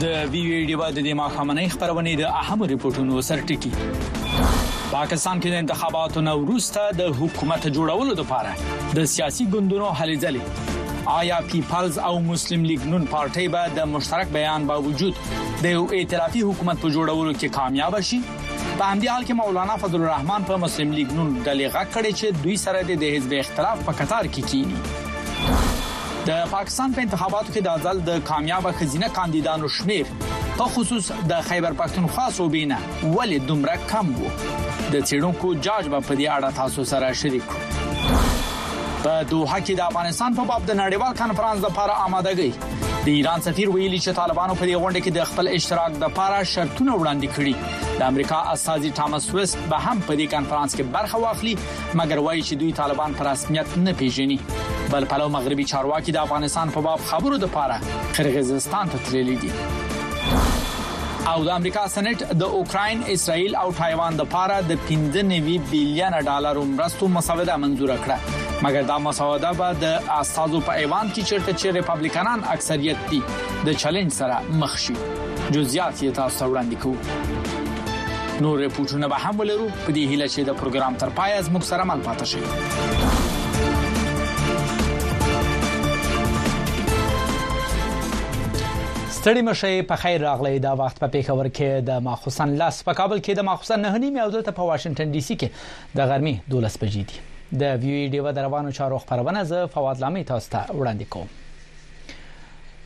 د وی وی ډیوا د دې ماخامنۍ خبرونه د اهم ریپورتونو سرټکی پاکستان کې د انتخاباتو نو وروسته د حکومت جوړولو لپاره د سیاسي ګوندونو هلې ځلې آیا پیپلز او مسلم لیګ نون پارټي به د مشترک بیان باوجود د یو ائتلافي حکومت په جوړولو کې کامیاب شي په همدې حال کې مولانا فضل الرحمن په مسلم لیګ نون ډلې غږ کړي چې دوی سره د حزب اختلاف په قطار کې کینی د پاکستان په انتخاباتو کې د ځل د کامیاب خزینه کاندیدانو شمیر په خصوص د خیبر پښتونخوا صوبې نه ولې دومره کم وو د چیرونکو جاج په دې اړه تاسو سره شریک کړو په دوحه کې د افغانستان په باب د نړیوال کانفرنس لپاره آمادګۍ د ایران سفیر ویلي چې طالبانو په دې غونډه کې د خپل اشتراک د لپاره شرطونه وړاندې کړي د امریکا استاذي ټامس ویست به هم په دې کانفرنس کې برخه واخلي مګر وایي چې دوی طالبان پر رسمیت نه پیژني بل پلو مغربي چارواکي د افغانستان په باب خبرو لپاره قرغیزستان ته تللي دي او د امریکا سېنات د اوکراین، اسرائیل او تایوان لپاره د 15 نوي بلین ډالر مرستو مسوده منزور کړه مګر دا مسوده به د استادو په ایوان کې چیرته چې ریپبلیکنان اکثریت دي د چیلنج سره مخ شي جزئیات یې تاسو ته وړاندې کوو نور رپورټونه به هم ولرو په دې هیله چې د پروګرام تر پای از موږ سره مل پاتې شئ ستړي مه شئ په خیر راغلئ دا وخت په پیښور کې د ماخوسن لس په کابل کې د ماخوسن نه نیمه او دلته په واشنگټن ډي سي کې د غرمې 12 بجې دي د ویو ای ډیوه د روانو چارو خبرونه زه فواد لامي تاسو ته وړاندې کوم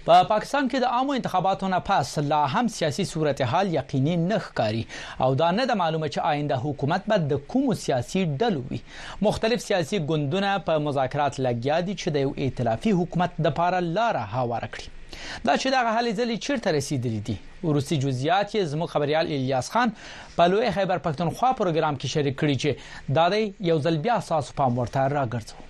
په پا پاکستان کې د عامو انتخاباتو نه پس لا هم سیاسي صورتحال یقیني نه ښکاري او دا نه د معلومه چې آینده حکومت به د کوم سیاسي ډلو وي مختلف سیاسي ګوندونه په مذاکرات لګیا دي چې د یو ائتلافي حکومت د لپاره لار هواره کړي دا چې دغه هلې ځلې چیرته رسیدلې دي ورستي جزئیات یې زموږ خبريال الیاس خان په لوی خیبر پښتونخوا پروګرام کې شریک کړي چې دا دی یو ځل بیا تاسو پام ورته راګرځو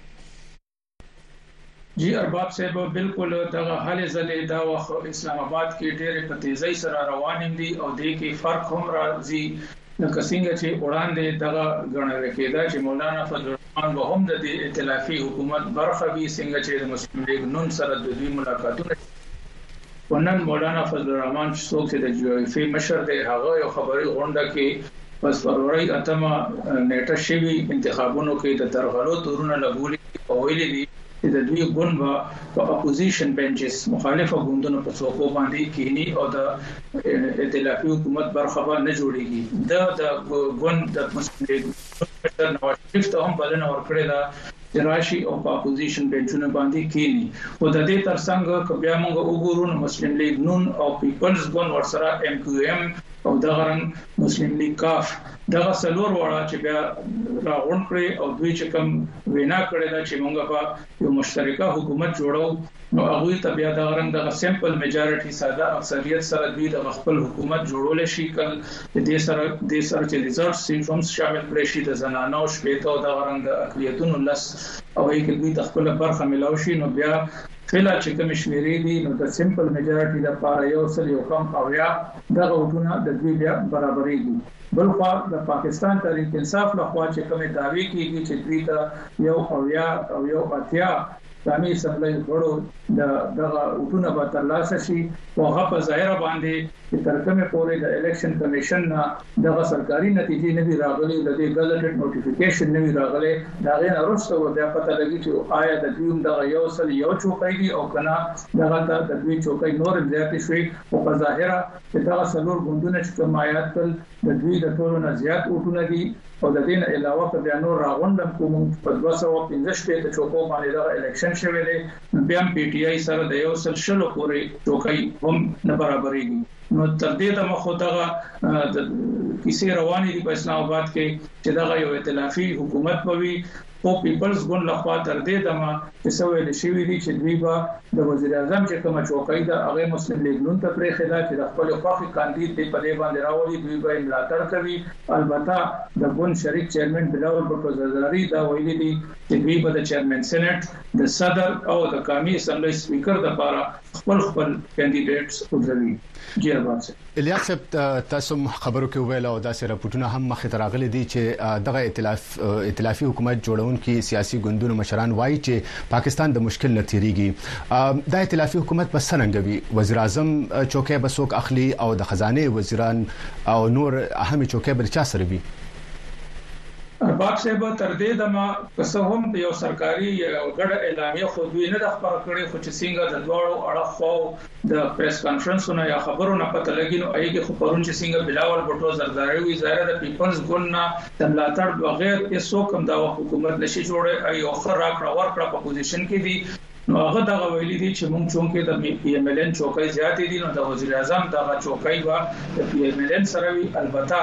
جی ارباب صاحب بالکل دغه هلې ځلې دا وخت اسلام آباد کې ډېرې په تیزۍ سره روانې دي او د کې فرق هم راځي لکه څنګه چې وړاندې دغه ګڼل کېده چې مولانا فضل الرحمن به هم د دې ائتلافي حکومت برخه وي څنګه چې د مسلم لیګ نون سره د دوی ملاقاتونه خو نن مولانا فضل الرحمن چې څوک چې د جیوایفي مشر دی هغه یو خبري غونډه کې پس فروری اتمه نیټه شوی انتخابونو کې د ترغلو تورونه لګولي او ویلي دي چې د دوی ګوند به په اپوزیشن بنچز مخالفه ګوندونو په څوکو باندې کینی او د ائتلافي حکومت برخه به نه جوړیږي. ده د ګوند د مسوولې ګوند مشر نواز شریف ته هم بلنه ورکړې ده چې راشي او په اپوزیشن بینچونو باندې کیني خو ددې تر څنګ که بیا موږ وګورو نو مسلم لیګ نون او پیپلز ګوند ورسره ایم کیو ایم او دغه رنګ مسلم لیګ کاف دغه څلور واړه چې بیا راغونډ کړي او دوی چې کوم وینا کړې ده چې موږ به یو مشترکه حکومت جوړو نو هغوی ته بیا دغه رنګ دغه سیمپل میجارټی ساده اکثریت سره دوی دغه خپل حکومت جوړولی شی کل د دی سره دی سره چه ریزرټ سیټ هم شامل کړی شی د زنانو شپېته او دغه رنګ د اقلیتونو لس او هغی کی دوی ته خپله برخه ملاو شی نو بیا فعلا چه کومی شمیری دی نو د سیمپل میجارټی د پاره یو سل یو کم اویا دغه وټونه د دوی بیا برابریږی بل خوا د پاکستان تحریک انصاف له خوا چه کومی دعوی کیږی چه دوی ته یو اویا او یو اتیا قومي اسمبلۍ غړو د دغه وټونه به ترلاسه شي او هغه په ظاهره باندې چې تر کومه پورې د الیکشن کمیشن نه دغه سرکاري نتیجې نه وی راغلي د دې ګزټډ نوټیفیکیشن نه وی راغلي دا غي نه رسته و بیا پته لګي چې آیا د دوی دغه یو سل یو چوکۍ دي او کنه دغه ته د دوی چوکۍ نور زیاتې شوي او په ظاهره چې دغه سلور ګوندونه چې کوم آیات کل د دوی د ټولو نه زیات ووټونه دي او د دې نه علاوه که بیا نور راغونډم کړو مونږ په دوه سوه او پنځه شپېته چوکو باندې دغه الیکشن شوی دی نو بیا هم پي ټي آی سره د یو سل شلو پورې چوکۍ هم نه برابریږي نو تر دې دمه خو دغه کیسې روانې دي په اسلام اباد کې چې دغه یو ائتلافي حکومت به وي خو پیپلز ګوند لخوا تر دې دمه څه ویل شوي دي چې دوی به د وزیراعظم چې کومه چوکۍ ده هغه مسلم لیګ نون ته پرېښې ده چې د خپل خوښې کاندید دې په دې باندې راولي دوی به یې ملاتړ کوي البته د ګوند شریک چیرمن بلاول بټو زرداري دا ویلي دي چې دوی به د چیرمن سېنېټ د صدر او د قامي اسمبلۍ سپیکر لپاره خپل خپل کاندیدټس ودروي جی ارباب الیاس صاحب تاسو هم خبرو کې وویل او داسې راپورټونه هم مخې ته راغلي دي چې دغه ائتلاف ائتلافي حکومت جوړونکي سیاسي ګوندونو مشران وایي چې پاکستان د مشکل نه تیریږي دا ائتلافي حکومت به څنګه وي وزیر اعظم چوکۍ به څوک اخلي او د خزانه وزیران او نور اهم چوکۍ به چا سره وي ارباب صاحب تر دې دمه که څه هم یو سرکاري ګډه اعلامیه خو دوی نه ده خپره کړې خو چې څنګه د دواړو اړخ خواو د پریس کانفرنسو نه یا خبرو نه پته لګی نو ایی کی خو پرون چی سنګه بلاول بوټو زرداری وی ظاهره د پیپلز ګوند نه د ملاتړ بغیر هیڅوک هم دا وخت حکومت نشی جوړی ای یو ښه راکړه ورکړه په پوزیشن کی دی نو هغه دغه ویلی دی چی مونږ چونکه د پی ایم ایل این چوکۍ زیاتی دی نو د وزیر اعظم دغه چوکۍ به د پی ایم ایل این سره وی البته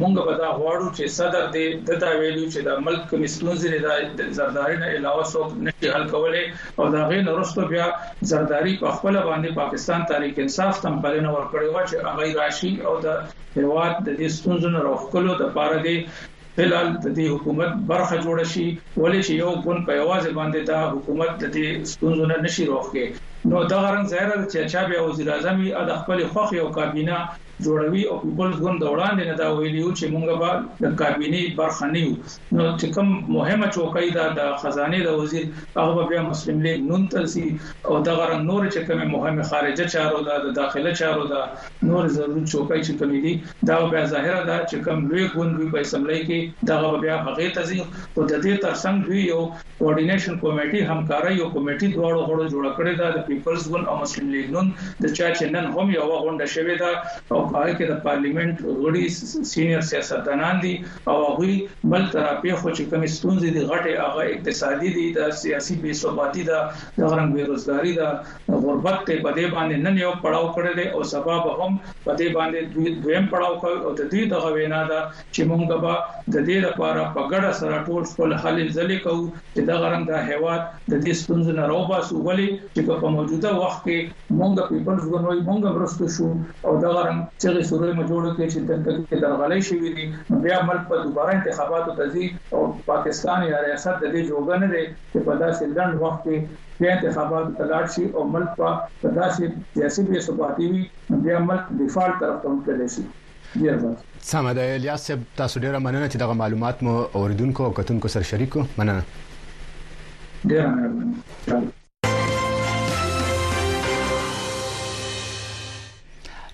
مونږ به دا غواړو چی صدر دی ده دا ویلی چی د ملک کومی ستونزی دی دا زرداری نه علاوه څوک نشی حل کولی او د هغې نه وروسته بیا زرداري په خپله باندې پاکستان تحریک انصاف ته هم بلنه ورکړې وه چې هغه یې راشي او د هېواد د دې ستونزو نه راوښکلو دپاره دې هلال د دې حکومت برخه جوړه شي ولې چې یو ګوند په یوازې باندې دا حکومت د دې ستونزو نه نشي راوښکې نو دغه رنګ ظاهره ده چې چا بیا وزیراعظم یې د خپلې خوښې او کابینه جوړوي او په بل ګوند د وړاندې نه دا ویلي وو چې مونږ به د کابینې برخه نه یو نو چې کوم مهمه چوکۍ ده د خزانه د وزیر هغه به بیا مسلم لیګ نون تلسي او دغه رنګ نور چې کومه مهمه خارجه چارو ده د داخله چارو ده نور ضروري چوکۍ چې کومې دي دا بیا ظاهره ده چې کوم لوی ګوند وي په اسمبلی کې دغه بیا هغه ته ځي او د دې ترڅنګ دوی یو کوارډینیشن کمیټې همکارۍ یو کمیټې دواړو غړو جوړه کړې ده د پیپلز ګوند او مسلم لیګ نون د چا چې نن هم یو غونډه شوې ده او په هغه کې د پارلیمنت غړي سینیئر سیاستدانان دي او هغه ملک تر پیښو چې کومې ستونزې دي غټه هغه اقتصادي دي د سیاسي بې ثباتي ده د غرنګ بیروزګاری ده غربت ته په دې باندې نن یو پړاو کړی دی او سبب هم په دې باندې دویم پړاو کوي او د دې دغه وینا ده چې مونږ به د دې لپاره په ګډه سره ټول خپل هلې ځلې کوو چې دغه رنګ دا هېواد د دې ستونزو نه راوباسو ولې چې که په موجوده وخت کې مونږ پیپلز ګوند وایي مونږ هم رسته شو او دغه رنګ چغې سورې مو جوړې کړې چې دلته کې درغلۍ شوي دي نو بیا ملک په دوباره انتخاباتو ته ځي او پاکستان یا ریاست د دې جوګه نه دی چې په داسې لنډ وخت کې بیا انتخاباتو ته لاړ شي او ملک په داسې سیاسي بې ثباتي وي نو بیا ملک ډیفالټ طرف ته تللی شي سمه ده الیاس صاحب تاسو ډیره مننه چې دغه معلومات مو اوریدونکو او کتونکو سره شریک کړو مننه ډیره مهرباني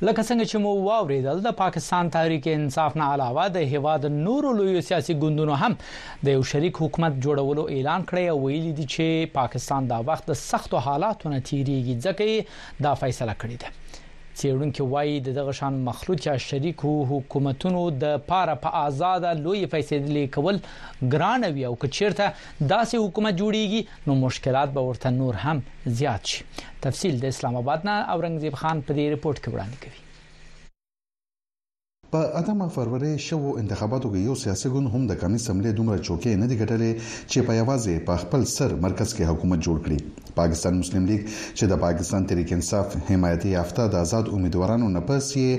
لکه څنګه چې مو واوریدل د پاکستان تحریک انصاف نه علاوه د هیواد نورو لوی سیاسي ګوندونو هم د یو شریک حکومت جوړولو اعلان کړی او ویلي دي چې پاکستان دا وخت د سختو حالاتو نه تیریږي ځکه دا فیصله کړې ده څېړونکي وايي د دغه شان مخلوط یا شریکو حکومتونو د پاره په آزاده لوی فیصلې کول ګران وي او که چیرته داسې حکومت جوړیږي نو مشکلات به ورته نور هم زیات شي تفصیل د اسلام آباد نه اورنګزیب خان په دې رپورت کې وړاندې کوي په اتمه فرورۍ شوو انتخاباتو کې يو سياسي ګوند هم د قامي سملې دومره چوکۍ نه دي ګټلې چې په يوازې په خپل سر مرکز کې حکومت جوړ کړي. پاکستان مسلم ليګ چې د پاکستان تحريک انصاف حمايت يافته د ازاد اميدوارانو نه پس يې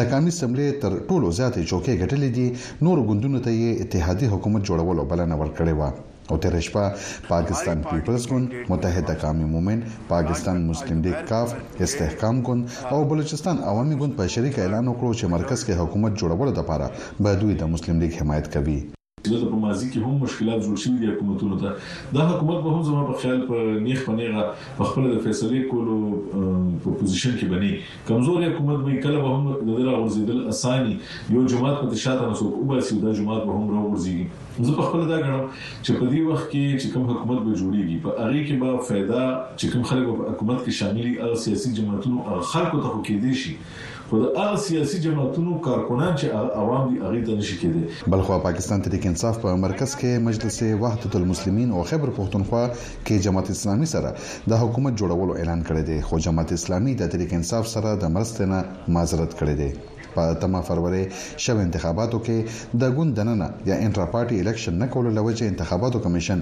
د قامي سملې تر ټولو زياتې چوکۍ ګټلې دي، نورو ګوندونو ته يې اتحادي حکومت جوړولو بلنه ورکړې وه. او تېره شپه پاکستان پيپلز ګوند، متحده قامي مومنټ، پاکستان مسلم ليګ کاف، استحکام ګوند او بلوچستان عوامي ګوند په شريکه اعلان وکړو چې مرکز کې حکومت جوړولو دپاره به دوی د مسلم ليګ حمايت کوي. ځکه په ماضي کې هم مشکلات جوړ شوي دي حکومتونو ته. دا حکومت به هم زما په خيال په نېغ په نېغه په خپله د فيصلې کولو په پوزيشن کې به نۀ کمزوری حکومت به وي کله به هم د ده راغورځېدل اسان وي، يو جومات پکې شاته نه څوک وباسي او دا جومات به هم راوغورځېږي، نو زه پخپله دا ګڼم چې په دې وخت کې چې کوم حکومت به جوړېږي په هغې کې به فايده چې کوم خلک به په حکومت کې شامل وي هغه سياسي جماعتونو هغه خلکو ته خو کېدای شي خو د هغه سياسي جماعتونو کارکنان چې هغه عوام دي هغې ته نه شي کېدای. بلخوا پاکستان تحريک انصاف په مرکز کښې مجلس وحدت المسلمين او خيبر پښتونخوا کې جماعت اسلامي سره د حکومت جوړولو اعلان کړی دی خو جماعت اسلامي د تحریک انصاف سره د مرستې نه معذرت کړی دی په اتمه فرورې شوې انتخاباتو کې د ګوند دننه یا انټرا پارټي الیکشن نه کولو له وجې انتخاباتو کمیشن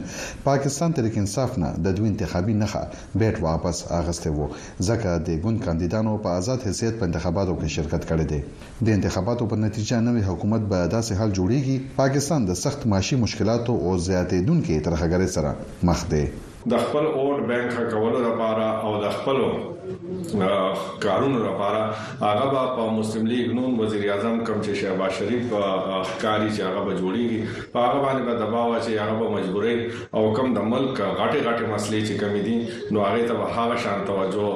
پاکستان تحریک انصاف نه د دوی انتخابي نښه بیټ واپس اخیستی وو ځکه دې ګوند کاندیدانو په ازاد حیثیت په انتخاباتو کې شرکت کړی دی. د انتخاباتو په نتیجه نوی حکومت به داسې حال جوړیږي، پاکستان د سخت معاشي مشکلاتو او زیاتیدونکې ترهګرۍ سره مخ دی. د خپل اوټ بانک ښه کولو لپاره او د خپلو کارونو لپاره هغه به په مسلم لیګ نون وزیر اعظم کوم چې شهباز شریف ښکاري چې هغه به جوړیږي په هغه باندې به دباو اچوي هغه به مجبوري او کوم د ملک غټي غټي مسلې چې کمی دي نو هغه ته به هغه شان توجه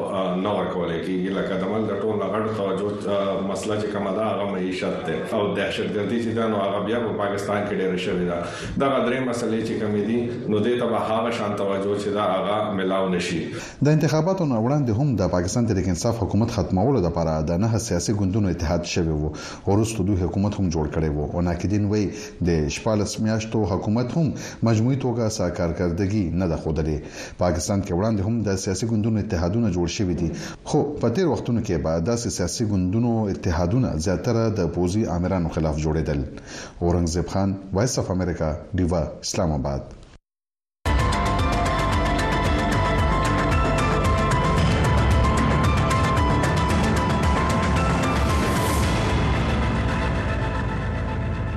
نه ورکول کیږي لکه د ملک ټول نه غټ توجه مسله چې کومه ده هغه معیشت ده او دهشتګردي چې دا نو هغه بیا په پاکستان کې ډېر شوی دا د غدرې مسلې چې کمی دي نو د ته به هغه شان توجه چې دا هغه ملاو نشي د انتخاباتو نه وړاندې هم د پاکستان تحریک انصاف حکومت ختمولو لپاره د نه سیاسي ګوندونو اتحاد شوی وو ورستو دوی حکومت هم جوړ کړی وو او ناقدین وایي د شپاړس میاشتو حکومت هم مجموعي توګه څه کارکردګي نه ده ښودلې. پاکستان کې وړاندې هم د سیاسي ګوندونو اتحادونه جوړ شوي دي، خو په تېر وختونو کې به داسې سیاسي ګوندونو اتحادونه زیاتره د پوځي آمرانو خلاف جوړېدل. اورنګزېب خان، وایس اف امریکا، ډیوه، اسلام اباد.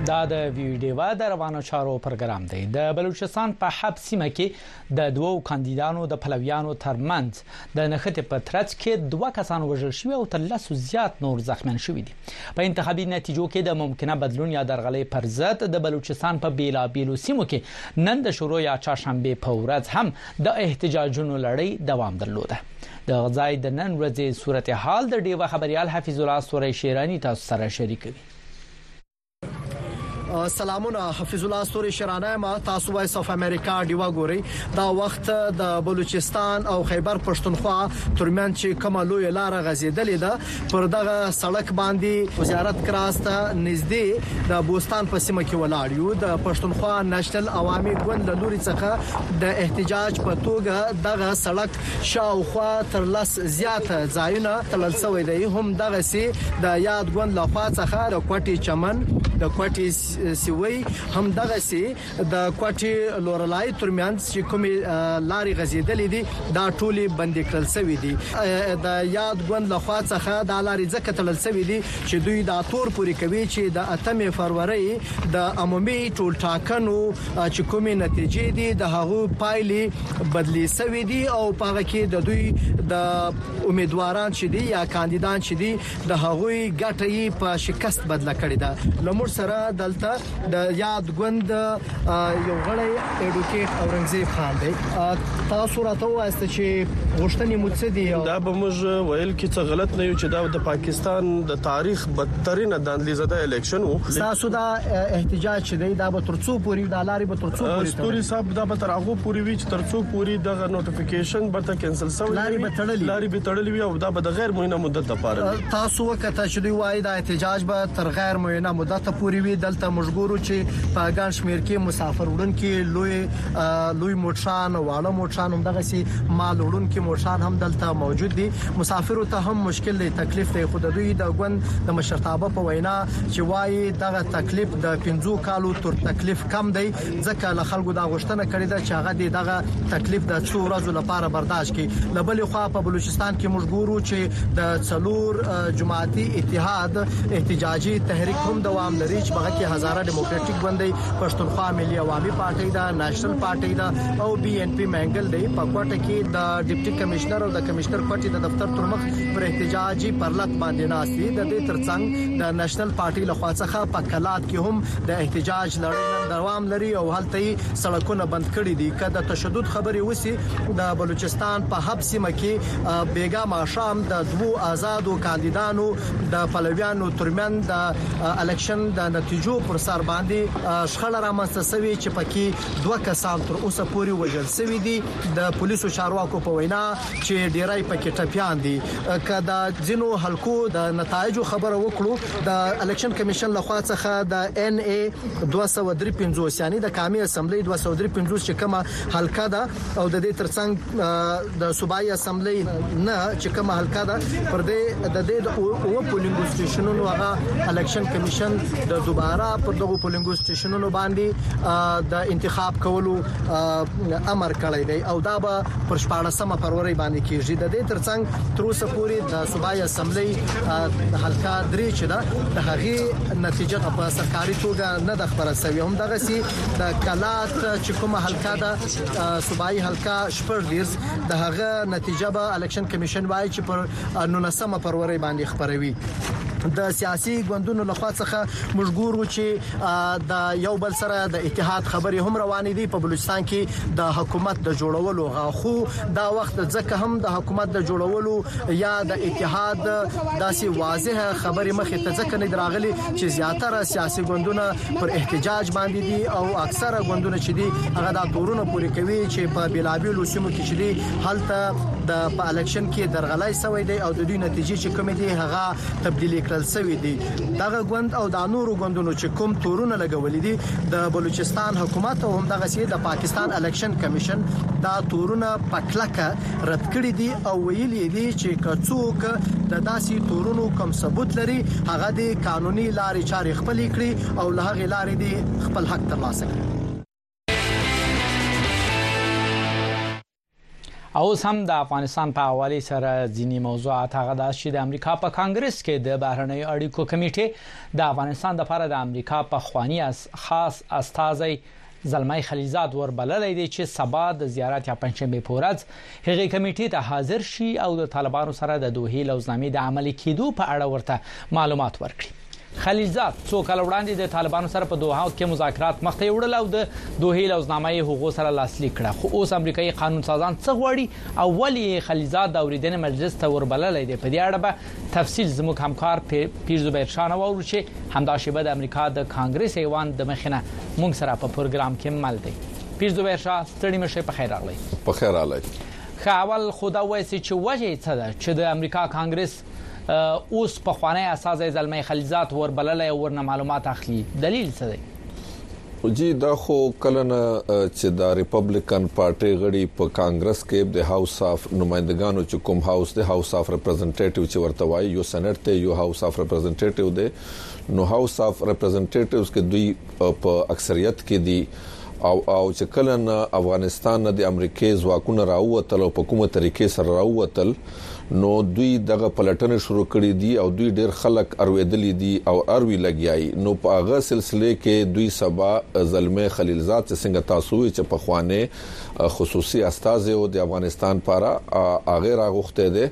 دا د ویډیو د روانو چارو پروګرام دی د بلوچستان په حب سیمه کې د دوو کاندیدانو د پلویانو ترمنځ د نښتې په ترڅ کې دوه کسان وژل شوي او تر لسو زیات نور زخمیان شوي دي په انتخابي نتیجو کې د ممکنه بدلون یا درغلۍ پر ضد د بلوچستان په بیلابیلو سیمو کې نن د شورو یا چهارشنبې په ورځ هم د احتجاجونو لړۍ دوام درلوده د غزای د نن ورځې صورتحال د ډیوه خبريال حفیظ الله سوري شیرانی تاسو سره شریکوي سلامونه حفیظ الله ستوري شرانه ما تاسو وایس اف امریکا دیوا ګوري دا وخت د بلوچستان او خیبر پښتونخوا ترمن چې کومه لوی لار غزیدلې ده پر دغه سړک باندې وزارت کراسته نږدې د بوستان په سیمه کې ولاړ یو د پښتونخوا نېشنل عوامي ګوند له لوري څخه د احتجاج په توګه دغه سړک شاوخوا تر لس زیاته ځایونه تړل شوی دی هم دغسی د یاد ګوند له خوا څخه د کوټی چمن، د کوټی سیوی هم دغسی د کوټی لورلای تر منځ چی کومی لاری غزیدلی دی دا ټولی بندی کړل شوی دی د یاد ګوند له خوا څخه دا لاری ځکه تړل شوی دی چی دوی دا تور پوری کوی چی د اتمی فرورۍ د عمومي ټولټاکنو چې کومې نتیجې دي د هغو پایلې بدلې شوې دي او په هغه کې د دوی د امیدواران چې دي یا کاندیدان چې دي د هغوی ګټه یې په شکست بدله کړې ده لمر سره دلته د یاد ګوند یو غړی ایډوکیټ اورنګزیب خان دی تاسو راته وایست چې غوښتنې مو څه دي دا به موږ ویل کې څه غلط نه یو چې دا د پاکستان د تاریخ بدترینه داندلیزه ده الیکشن وو تاسو دا احتجاج چې دی دا به تر څو پوری د لارې به تر څو پوری ستوري صاحب دا به تر هغه پوری وی چې تر څو پوری د نوټیفیکیشن به ته کینسل سوی لارې به تړلې لارې به تړلې وی او دا به د غیر معینه مدت لپاره تاسو وکړه چې دوی وایي دا احتجاج به تر غیر معینه مدت پوری وی دلته مشګورو چې په ګڼ شمیر کې مسافر وړونکي لوی لوی موټران واړه موټران هم دغه سي مال وړونکي موټران هم دلته موجود دي مسافرو ته هم مشکل دی تکلیف دی خو د دوی د ګوند د مشرتابه په وینا چې وايي دغه تکلیف د پنځو کالو تر تکلیف کم دی ځکه له خلکو دا غوښتنه کړې ده چې هغه دې دغه تکلیف د څو ورځو لپاره برداشت کړي له بلې خوا په بلوچستان کې موږ ګورو چې د څلور جماعتي اتحاد احتجاجي تحریک هم دوام لري چې هغه کې هزاره دیموکراتیک ګوند دی پښتونخوا ملي عوامي پارټي ده نېشنل پارټي ده او بي ان پي منګل دی په کوټه کې د ډیپټي کمشنر او د مشتر کوټي د دفتر تر مخ پر احتجاجي پرلت باندې ناست دي د دې ترڅنګ د نېشنل پارټي له خوا څخه په کلات کې هم د احتجاج لړۍ نن دوام لري او هلته یې سړکونه بند کړي دي که د تشدد خبرې وسی د بلوچستان په حب سیمه کې بیګا ماښام د دوو آزادو کاندیدانو د پلویانو ترمن د الیکشن د نتیجو پر سر باندې شخړه رامنځته شوې چې پکې دوه کسان تر اوسه پورې وژل شوي دي د پولیسو چارواکو په وینا چې ډیری پکې ټپیان دي که د ځینو حلقو د نتایجو خبره وکړو د الیکشن کمیشن لخوا څخه د ان ای 253 یعنی د قامي اسمبلی 253 چې کومه حلقه ده او د دې ترڅنګ د صوبایي اسمبلی نه چې کومه حلقه ده پر دې د دې او پولینګ سټیشنونو هغه الیکشن کمیشن د دوباره پر دغه پولینګ سټیشنونو باندې د انتخاب کولو امر کړی دی او دا به پر شپاړس مه فروری باندې کیږي د دې ترڅنګ تر اوسه پورې د صوبایي اسمبلی حلقه درې چې ده د هغې نتیجه په سرکاري توګه نه د خبره سوي هم دغه سي د کلات چې کومه حلقه ده صوبایي حلقه شپږ دیز د هغه نتیجه به الیکشن کمیشن وایي چې پر 19 فروری باندې خبروي د سیاسي ګوندونو لخوا څخه موږ ګورو چې د یو بل سره د اتحاد خبرې هم روانې دي په بلوچستان کې د حکومت د جوړولو غاخو دا وخت ځکه هم د حکومت د جوړولو یا د اتحاد داسې واضح خبرې مخې ته ځکه نه دراغلي چې زیاتره سیاسي ګوندونه پر احتجاج باندې دي او اکثره ګوندونه چې دي هغه دا تورونه پوري کوي چې په بلابلو سیمو کې چې دي هلته د په الیکشن کې درغلای سوی دی او د دوی نتیجې چې کومې دي هغه تبدیل کړل سوی دی دغه ګوند او دا نورو ګوندونو چې کوم تورونه لګولې دي د بلوچستان حکومت او هم دغه سي د پاکستان الیکشن کمیشن دا تورونه پکلکه رد کړی دي او ویلي دي چې کڅوک د داسې تورونو کوم ثبوت لري هغه د قانوني لارې چارې خپل کړي او له هغه لارې دي خپل حق ترلاسه کړي او اوس هم د افغانستان په حواله سره ځینی موضوعات هغه داس چې د امریکا په کانګرس کې د بهرنیو اړیکو کمیټه د افغانستان لپاره د امریکا په خوانی اس خاص استاذي زلمی خلیزاد ور بللې دي چې سبا د زیارت یا پنځمه پورز هغه کمیټې ته حاضر شي او د طالبانو سره د دوه لوزنامې د عملي کېدو په اړه ورته معلومات ورکړي خلیلزاد څو کاله وړاندې د طالبانو سره په دوحه کې مذاکرات مخته یوړل او د دوحې لوزنامه یې هغو سره لاسلیک کړه خو اوس امریکایي قانون سازان څه غواړي او ولې خلیلزاد د اوریدنې مجلس ته وربللې دی په دې اړه به تفصیل زموږ همکار پیر زبیر شانه وورو چې همدا شیبه د امریکا د کانګرس ایوان د مخینه موږ سره په پروګرام کې مل دی پیر زبیر شاه ستړي مشه په خیر راغلی په خیر راغلی خاول خدا وایي چې وجه څه ده چې د امریکا کانګرس اوس پخوانی استازی زلمی خلیلزاد وربللی او ورنه معلومات اخلي دلیل څه دی جی دا خو کله نه چې د ریپبلیکن پارټي غړي په کانګرس کې د هاوس اف نمائندګانو چې کوم هاوس د هاوس اف ریپرزنټیټیو چې ورته وایي یو سېنات ته یو هاوس اف ریپرزنټیټیو دی نو هاوس اف ریپرزنټیټیوز کې دوی په اکثریت کې دي او او چې کله نه افغانستان نه د امریکې ځواکونه راووتل او په کومه طریقې سره راووتل نو دوی دغه پلټنې شروع کړې دي او دوی ډیر خلک ارویدلي دي او اروي لګیایي نو په هغه سلسله کې دوی سبا زلمی خلیلزاد چې څنګه تاسو وی چې پخوانی خصوصي استازی او د افغانستان پاره هغه راغوښته دي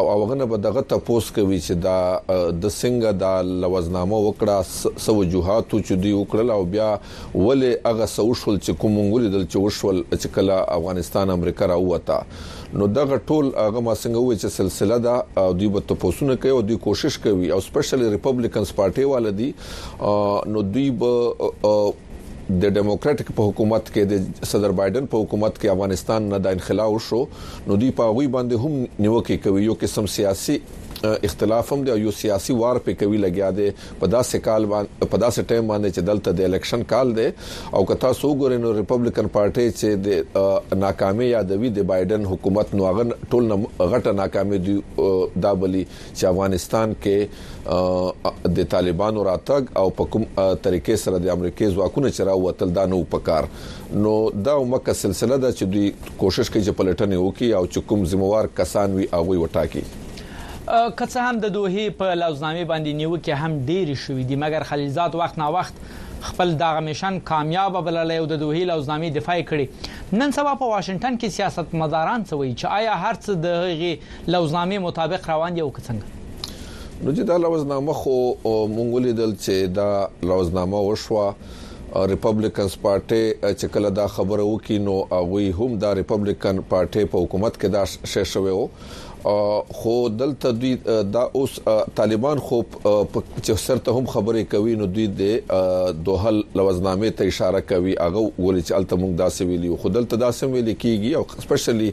او هغه نه به دغه تپوس کوي چې دا د څنګه د لوزنامه وکړه سو وجوهاتو چې دوی وکړل او بیا ولې هغه څه وشول چې کوم مونږ ولیدل چې وشول چې کله افغانستان امریکا راووته نو دغه ټول هغه ما څنګه وویل چې سلسله ده او دوی به تپوسونه کوي او دوی کوشش کوي او سپیشلی ریپبلیکنز پارټي والا دي نو دوی به د ډیموکراټک په حکومت کې د صدر بایدن په حکومت کې افغانستان نه د انخلا وشو نو دوی په غوي باندې هم نیوکه کوي یو قسم سیاسي اختلاف هم دی او یو سیاسي وار په کوي لګیا دی په داسې کال باندې په داسې ټایم باندې چې دلته د الیکشن کال دی او که تاسو وګورئ نو ریپبلیکن پارټي چې د ناکامي یادوي د بایدن حکومت نو هغه ټول غټه ناکامي دی دا بلی چې افغانستان کې د طالبانو راتګ او په کوم طریقې سره د امریکای ځواکونه چې راوتل دا نو پکار نو دا مکه سلسله ده چې دوی کوشش کوي چې پلټنه وکړي او چې کوم ذمہوار کسان وي هغه وټاکي که څه هم د دوحې په لوظنامې باندې نیوکې هم ډېرې شوې دي، مګر خلیلزاد وخت نا وخت خپل دغه مېشن کامیابه بللی او د دوحې لوظنامې دفاع یې کړې. نن سبا په واشنګټن کې سیاستمداران څه وایي چې ایا هر څه د هغې لوظنامې مطابق روان دي او که څنګه؟ نو جی دا لوظنامه خو موږ ولیدل چې دا لوظنامه وشوه، ریپبلیکنز پارټۍ چې کله دا خبره وکړي نو هغوی هم دا ریپبلیکن پارټۍ په حکومت کې دا شی شوی و، خو دلته دوی دا اوس طالبان خو چې سرته هم خبرې کوي نو دوی د دوه لوزنامې ته اشاره کوي هغه ولې چې الته موږ داسې ویلي خو دلته داسې ویل کیږي او سپیشلی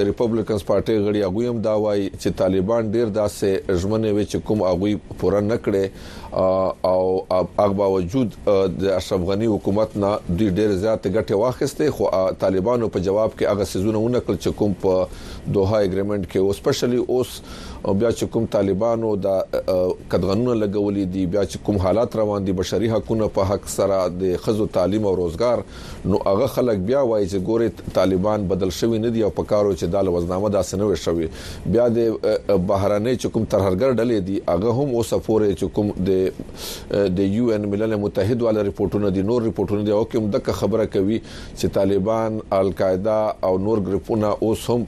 د ریپبلیکنز پارټي غړي هغه هم دا وایي چې طالبان ډیر داسې ژمنه وي چې کوم هغه پوره نکړي او هغه باوجود د اشرف غنی حکومت نه دوی ډیر زیات ګټه واخیسته خو طالبانو په جواب کې هغه سيزونه ونکړ چې کوم په دوه اګریمنت کې او سپیشلی اوس بیا چې کوم طالبانو د قدغنونه لګولې دي بیا چې کوم حالات روان دي بشري حقوقو په حق سره د خزو تعلیم او روزګار نو هغه خلک بیا وایي چې ګوره طالبان بدل شوی نه دی او په کارو چې د لوزنامه داسې نه وي شوی بیا د بهرنۍ چې کوم ترهرګر ډلې دي هغه هم اوسه پورې چې کوم د د یو ان ملل متحد والا رپورټونه دي نور رپورټونه دي او کوم د خبره کوي چې طالبان القاعده او نور ګروپونه اوس هم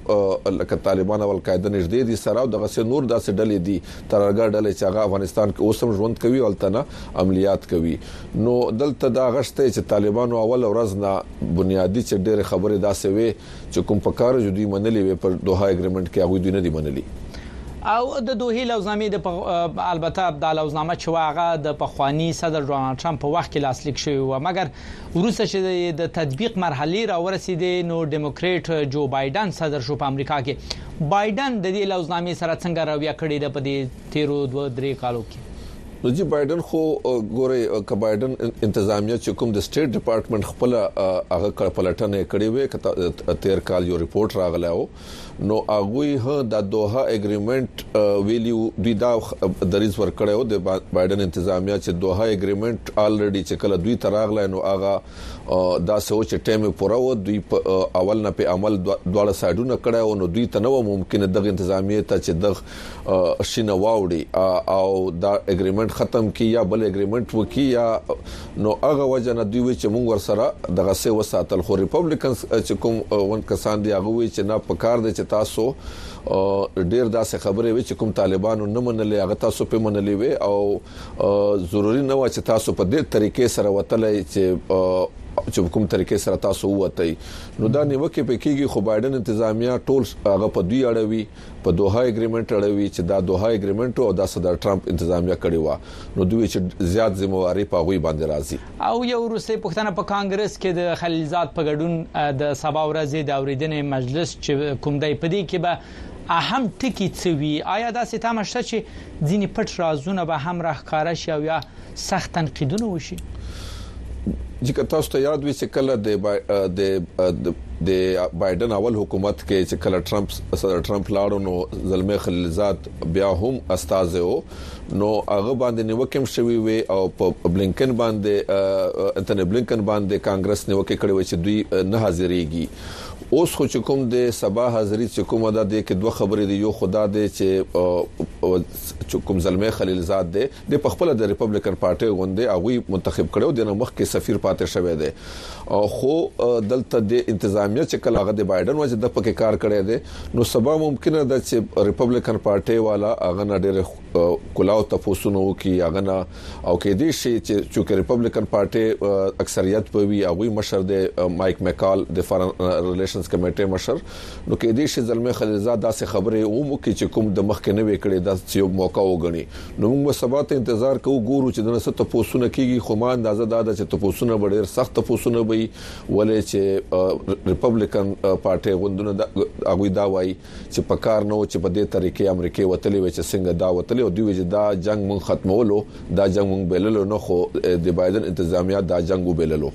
لکه طالبان او القاعده نږدې دي سره او دغه سه نور داسې ډلې دي ترهرګر ډلې چې هغه افغانستان کې اوس هم ژوند کوي او تنه عملیات کوي نو دلته دا غشته چې طالبانو اول ورځ نه بنیادی چې ډېر خبره داسې وي چې کوم په کار چې دوی منلې وي پر دوه اګریمنت کې هغه دوی نه دی منلي او د دوه لوزنامې د البته د لوزنامه چې واغه د پخوانی صدر ډونالد ترامپ په وخت کې لاسلیک شوی و مګر وروسته چې د تطبیق مرحله را ورسیدې نو دیموکرات جو بایدن صدر شو په امریکا کې بایدن د دې لوزنامې سره څنګه رویه کړې ده په دې تیرو دوه درې کالو کې. نو جی بایډن خو ګورئ که بایډن انتظامیه چې کوم د سټیټ ډیپارټمنټ خپله هغه کړه پلټنه یې کړې وې که تیر کال یو رپورټ راغلی و نو هغوی هه دا دوحه اګریمنټ ویلی و دوی دا دریز ورکړی و د بایډن انتظامیه چې دوحه اګریمنټ الریډي چې کله دوی ته راغلی نو هغه دا سو چې ټیم پوره و دوی په اول نه په عمل دواړه سایډونه کړی و نو دوی ته نو ممکن دغه انتظامیه ته چې دغه شینه واوړي او دا اګریمنت ختم کی یا بل اګریمنت وکي یا نو هغه وجه نه دوی چې موږ ورسره دغه سه وساتل خو ریپبلیکنز چې کوم ون کسان دی هغه وی چې نه پکار دي چې تاسو ډیر داسې خبرې وي چې کوم طالبانو نه منلې هغه تاسو په منلې وي او ضروری نه و چې تاسو په دې طریقې سره وتلې چې چې کوم طریقې سره تاسو وته نو دا نیوکه پکېږي خو بایدن انتظامیه ټول هغه په دوی اړوي په دوحه اګریمنټ اړوي چې دا دوحه اګریمنټ او دا صدر ټرمپ انتظامیه کړی و نو دوی چې زیات ذمه واري په غوي باندې راځي او یو وروستي پښتنه په کانګرس کې د خلیلزاد په ګډون د سبا ورځې د اوریدنې مجلس چې کوم دی په دې کې به اهم ټکی څه وي آیا دا ستامه شته چې ځینې پټ رازونه به هم راخکاره شي او یا سخت تنقیدونه وشي ځکه تاسو ته یاد وي چې کله د د د بایدن اول حکومت کې چې کله ترامپ صدر ترامپ لاړو نو زلمی خلیلزاد بیا هم استاد و نو هغه باندې نیوکم شوی وي او په بلینکن باندې انټونی بلینکن باندې کانګرس نیوکه کړې و چې دوی نه حاضرېږي اوس خو چې کوم د سبا حاضری چې کومه ده د کې دوه خبرې دی یو خدا دې چې چې کوم زلمی خلیل زاد دی دې په خپله د ریپبلیکن پارټۍ غوندې هغوی منتخب کړی او دېنه مخکې سفیر پاتې شوی دی خو دلته د انتظامیه چې کله هغه د بایډن وه چې د پکې کار کړی دی نو سبا ممکنه ده چې ریپبلیکن پارټۍ والا هغه نه ډېر کلاو تپوسونه وکي هغه نه او کې دې شي چې چې ریپبلیکن پارټۍ اکثریت په وی هغوی مشر دی مایک مکال د فارن ریلیشنز کمیټې مشر نو کیدای شي زلمی خلیلزاد داسې خبرې هم وکړي چې کوم د مخکې نه وې کړې دا چې یو موقع وګڼي نو موږ به سبا ته انتظار کوو ګورو چې دنه څه تپوسونه کیږي خو ما اندازه دا ده چې تپوسونه به ډیر سخت تپوسونه به وي ولې چې ریپبلکن پارټي غوندونه د هغوی دا وایي چې په کار نه و چې په دې طریقې امریکای وتلې وي چې څنګه دا وتلې او دوی وایي دا جنگ موږ ختمولو دا جنګ موږ بللو نه خو د بایدن انتظامیه دا جنګ وبللو.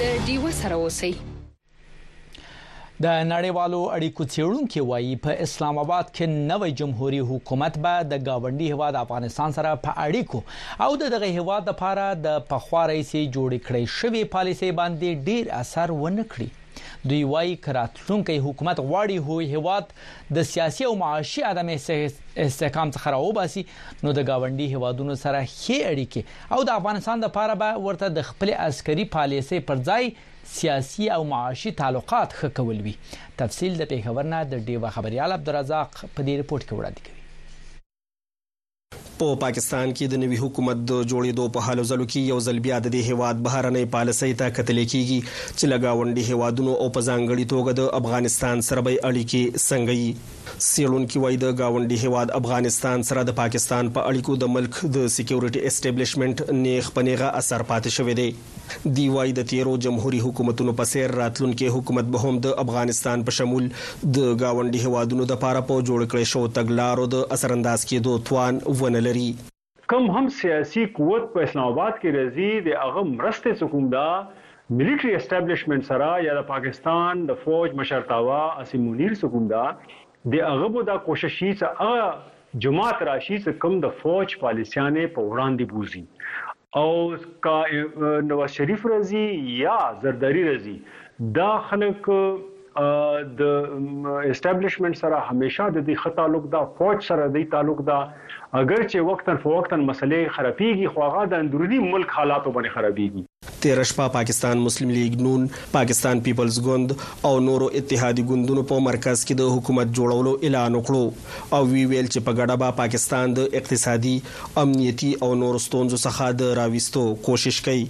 د ډیوه سره اوسئ د نړیوالو اړیکو چیرونکو وایي په اسلام آباد کې نوې جمهوریت حکومت به د گاونډي هواد افغانستان سره په اړیکو او دغه هواد لپاره د پخوا رئیس جوړ کړی شوی پالیسي باندې ډیر اثر ونه کړي دوی وایي کراتلونکي حکومت غواړي هو هواد د سیاسي او معاشي عدم استحکام څخه راوباسي نو د گاونډي هوادونو سره خې اړیکې او د افغانستان لپاره به ورته د خپلې عسکري پالېسۍ پر ځای سیاسي او معاشي تعلقات ښه کول وي. تفصیل د پېښور نه د ډیوه خبریال عبدالرزاق په دې رپورټ کې وړاندې کوي. په پاکستان کې د نوي حکومت د جوړېدو په هلو ځلو کې یو ځل بیا د دې هېواد بهرنۍ پالېسۍ ته کتلې کېږي چې له ګاونډي هېوادونو او په ځانګړي توګه د افغانستان سره به یې اړیکې څنګه يي. څېړونکي وايي، د ګاونډي هېواد افغانستان سره د پاکستان په اړیکو د ملک د سیکیورټي اسټبلشمنټ نېغ په نېغه اثر پاتې شوی دی. دی وايي، د تېرو جمهوري حکومتونو په څېر راتلونکی حکومت به هم د افغانستان په شمول د ګاونډي هېوادونو دپاره په جوړو کړی شوو تګلارو د اثرانداز کېدو توان ونه لري. کوم هم سیاسی قوت په اسلام اباد کی راځی د هغه مرسته څه کوم دا ملیټری اسټبلیشمنټ سره یا د پاکستان د فوج مشرتابه عاصم منیر څه کوم دا د هغه به دا کوشش یی څه هغه جماعت راشی څه کوم د فوج پالیسیانی په وړاندی بوزی او که نواز شریف راځی یا زرداری راځی دا خلک د اسټابلیشمنت سره همیشه د دې خطا تعلق دا فوج سره د تعلق دا اگر چې وقتن فوقتن مسلې خرابېږي خو هغه د اندرونی ملک حالاتو باندې خرابېږي تیر شپه پاکستان مسلم لیګ نون پاکستان پیپلز ګوند او نورو اتحادي ګوندونو په مرکز کې د حکومت جوړولو اعلان وکړو او وی ویل چې په ګډه به پاکستان د اقتصادي امنیتي او نورو ستونزو څخه د راويستو کوشش کوي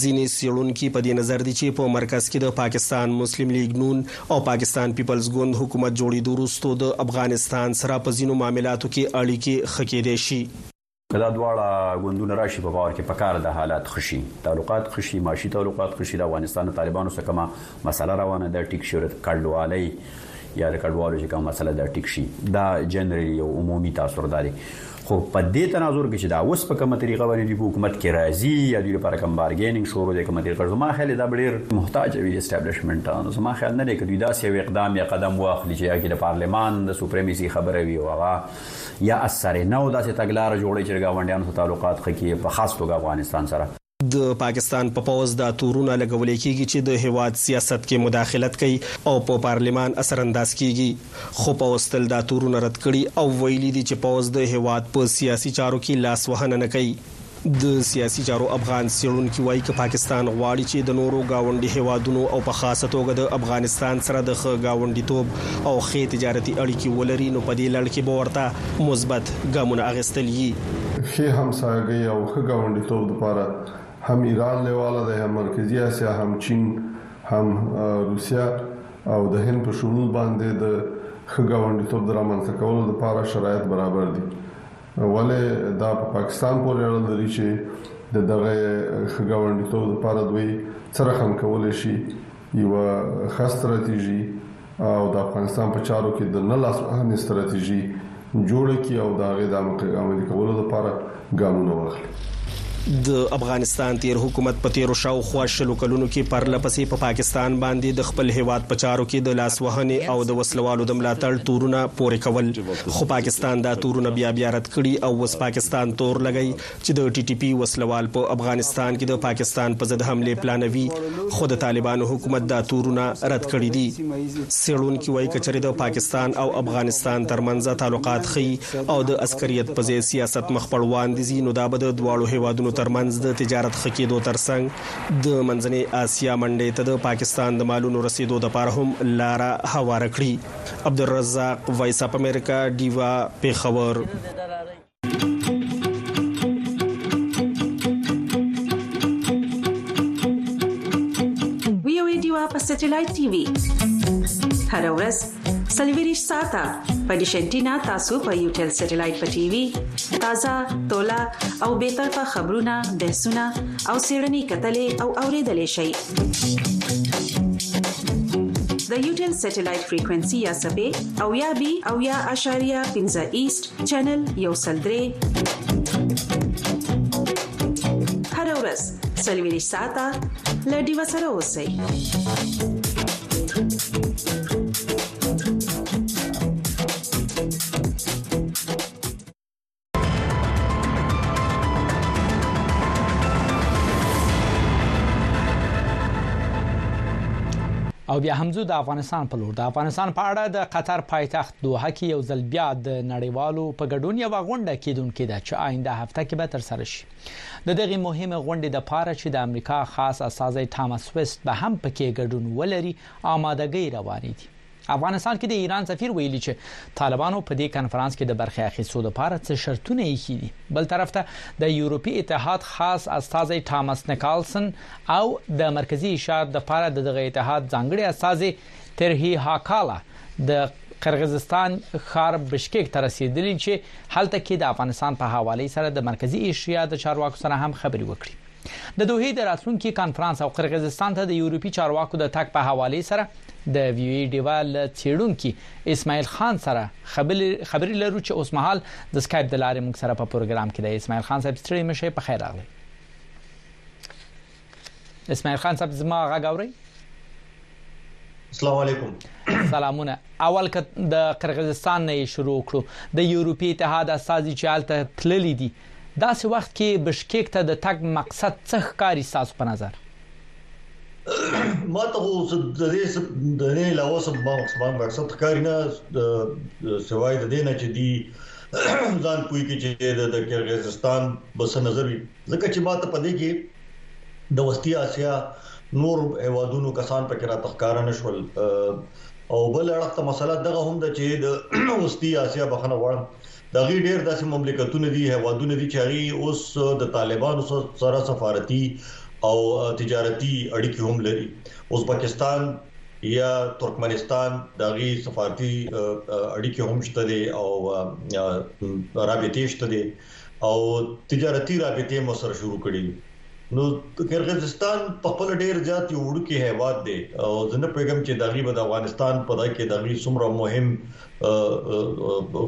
ځینې څېړونکي په دې نظر دي چې په مرکز کې د پاکستان مسلم لیګ نون او پاکستان پیپلز ګوند حکومت جوړېدو وروسته د افغانستان سره په ځینو معاملاتو کې اړیکې ښه کېدای شي. که دا دواړه ګوندونه راشي په باور کې پکار ده حالات ښه شي، تعلقات ښه شي، معاشي تعلقات ښه شي، د افغانستان د طالبانو څخه کومه مسئله روانه ده ټیک شي او د کډوالۍ یا د کډوالو چې کومه مسئله ده ټیک شي. دا جنرالي یو عمومي تاثر دا دی. خو په دې تناظر کې چې دا اوس په کومه طریقه باندې دوی په حکومت کې راځي یا دوی لپاره کوم بارګیننګ شروع دی کومه طریقه زما خیال دی دا به ډېر محتاج وي اسټابلیشمنټ ته نو زما خیال نه دی که دوی داسې یو اقدام یا قدم واخلي چې هغه کې د پارلمان د سوپریمیسي خبره وي او هغه یا اثر نه او داسې تګلاره جوړوي چې د ګاونډیانو سره تعلقات ښه کړي په خاص توګه افغانستان سره د پاکستان په پوځ دا تورونه لګولې کیږي چې د هیواد سیاست کې مداخلت کوي او په پارلیمان اثرانداز کیږي خو پوځ تل دا تورونه رد کړي او ویلي دي چې پوځ د هیواد په سیاسي چارو کې لاس وهنه نه کوي. د سیاسي چارو افغان څیړونکي وايي که پاکستان غواړي چې د نورو ګاونډي هیوادونو او په خاصه توګه د افغانستان سره د ښه ګاونډیتوب او ښې تجارتي اړیکې ولري نو په دې لړ کې به ورته مثبت ګامونه اخیستل یی. ښې همسایګۍ او ښه ګاونډیتوب لپاره هم ایران لیواله دی، هم مرکزي اسیا، هم چین، هم روسیه او د هند په شمول باندې د ښه ګاونډیتوب د رامنځته کولو لپاره شرایط برابر دي. ولې دا په پاکستان پورې اړه لري چې د دغه ښه ګاونډیتوب لپاره دوی څه رقم کولی شي. یوه ښه ستراتیژي او د افغانستان په چارو کې د نه لاس وهنې ستراتیژي جوړه کړي او د هغې د عملي کولو لپاره ګامونه واخلي. د افغانستان تېر حکومت په تېرو شاوخوا شلو کلونو کې پرله پسې په پاکستان باندې د خپل هېواد په چارو کې د لاس وهنې او د وسله والو د ملاتړ تورونه پورې کول، خو پاکستان دا تورونه بیا بیا رد کړي او اوس پاکستان تور لګوي چې د ټي ټي پي وسله وال په افغانستان کې د پاکستان په ضد حملې پلانوي، خو د طالبانو حکومت دا تورونه رد کړي دي. څېړونکي وايي، که چېرې د پاکستان او افغانستان ترمنځ تعلقات ښه او د عسکریت په ځای سیاست مخ پر وړاندې ځي، نو دا به د دواړو هېوادونو ترمنځ د تجارت ښه کېدو ترڅنګ د منځنۍ اسیا منډۍ ته د پاکستان د مالونو رسېدو لپاره هم لاره هواره کړي. عبدالرزاق، وایس اف امریکا، ډیوه، پېښور. ویوي دیوا په سټلایټ ټي وي هر ورځ سلویریش ساته په دیشنټینا تاسو په یو ټل سټلایټ په ټي وي تازه تولا او به طرفه خبرونه بحثونه او سیړنی کتلې او اوریدلې شي د یوټل سټلایټ فریکوئنسي یا سبې او یا بي او یا اشاریه 15 ایست چینل یو سلدري هر ورځ سلوي ساته لډي وسره اوسئ او بیا همزو د افغانستان په لور د افغانستان په اړه د قطر پایتخت دوحه کې یو ځل بیا د نړیوالو په ګډون یوه غونډه کېدونکې ده چې آینده هفته کې به ترسره شي د دغې مهمې غونډې د پاره چې د امریکا خاص استازی ټامس ویست به هم پکې ګډون ولري آمادګۍ روانې دي افغانستان کې د ایران سفیر ویلي چې طالبانو په دې کانفرنس کې د برخې اخیستو لپاره څه شرطونه یې کړي دي بل طرف ته د یورپی اتحاد خاص استازی ټامس نکالسن او د مرکزی اشاره لپاره دغه اتحاد ځانګړي استازی ترهي هاکاله د قرغزستان ښار بشکیک ته رسیدلی چې هلته کې د افغانستان په حواله سره د مرکزی ایشیا د چارواکو سره هم خبرې وکړي د دوه د راتلونکي کانفرنس او قرغزستان ته د یورپی چارواکو د تک په حواله سره د ویو ای ډیوا له چیرونکو اسماعیل خان سره خبرې لرو چې اوس مهال د سکایپ د لارې موږ سره په پروګرام کې دی اسماعیل خان صاحب ستړي مشه په خیر راغلی اسماعیل خان صاحب زما غږ اوري السلام علیکم سلامونه اول که د قرغیزستان نه شروع کړو د یورپی اتحاد استازي چې حالته تللی دي دا سه وخت کې بشکیک ته د تګ مقصد څه ښکاری تاسو په نظر ما ته اوس د دې د دې علاوه سم مقصد ښکاری نه سوای د دې نه چې دی ځان کوی کې چې د قرغیزستان بس نظر ځکه چې ماته په دې کې د وسطي اسیا نور هوادونو کسان پکې راته ښکار نه شول او بل اړخ ته مسله دغه هم ده چې د وسطي اسیا بخنه وړم د غي ډیر داسې مملکتونه دي هوادونه دي چې غي اوس د طالبانو سره سفارتي او تجارتي اړیکې هم لري اوس پاکستان یا ترکمنستان د غي سفارتي اړیکې هم شته دي او رابطې شته دي او تجارتي رابطې مو سره شروع کړې دي نو قرغیزستان په خپل ډیر زیات یو وړوکی هیواد دی او زه نه پوهیږم چې دغه به د افغانستان په دغه کې دغه څومره مهم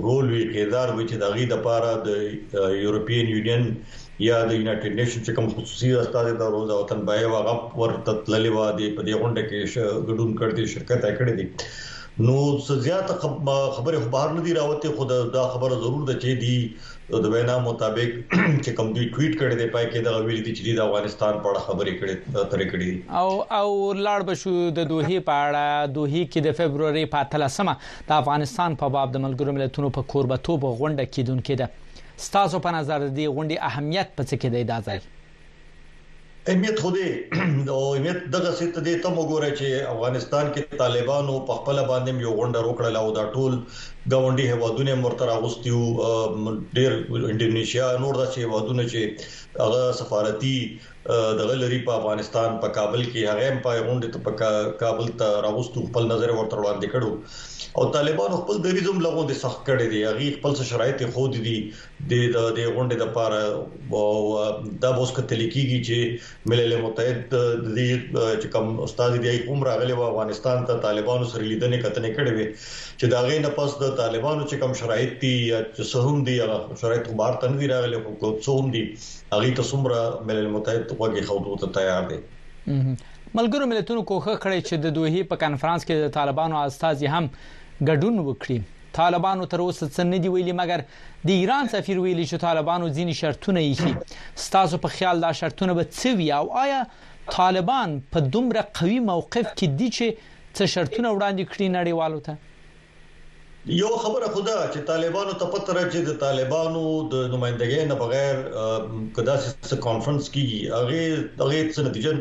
رول وی کردار وی چې دغه د پاره د یورپین یونین یا د یونایټډ نیشن چې کوم خصوصي استاد د روزا وطن بای واغ ورته تللی و دی په دې غونډه کې ګډون کړی شرکت کړی دی نو څه زیاته خبرې خو بهر نه دی راوته خو دا خبره ضرور ده چې دی د وینا مطابق چې کوم دی ټویټ کړی دی پای کې دا ویل دي چې د افغانستان په اړه خبرې کړي ترې کړي او او لاړ بشو د دوه په اړه دوه کې د فبرवरी په 13مه د افغانستان په باب د ملګرو ملتونو په کوربتوب غونډه کیدونکې ده ستاسو په نظر د غونډې اهمیت په څه کې دی دا ځای اهمیت خو دی او اهمیت دغسې ته دی تم وګوره چې افغانستان کې طالبانو په خپل باندې هم یو غونډه روکړله او دا ټول ګاونډي هیوادونه هم ورته راغوستي وو ډېر انډونیشیا نور داسې هیوادونه چې هغه سفارتي دغه لري په افغانستان په کابل کې هغه هم په غونډه ته په کابل ته راغوستو خپل نظر ورته وړاندې کړو او طالبانو خپل دریزم لغوندې سخت کړی دی هغه خپل شرایط خو دي د دې غونډې لپاره دا اوس کتل کیږي چې ملل متحد د دې چې کوم استاد دی کوم راغلی و افغانستان ته طالبانو سره لیدنې کتنې کړې وي چې دا غي نه پس د طالبانو چې کوم شرایط دي یا چې سهم دي هغه شرایط خو بار تنوي راغلي خو کوم څوم دي هغه ته څومره ملل متحد وګړي خو ته تیار دي ملګرو ملتونو کوښښ کړی چې د دوه په کانفرنس کې د طالبانو استاد هم ګډون وکړي طالبانو تر اوسه څه نه دي ویلي مګر د ایران سفیر ویلي چې طالبانو ځینې شرطونه ایښي ستاسو په خیال دا شرطونه به څه وي او آیا طالبان په دومره قوي موقف کې دي چې څه شرطونه وړاندې کړي نړیوالو ته یو خبره خو ده چې طالبانو ته پته راځي چې د طالبانو د نمائندګۍ نه بغیر کدا څه کانفرنس کیږي هغه هغه څه نتیجه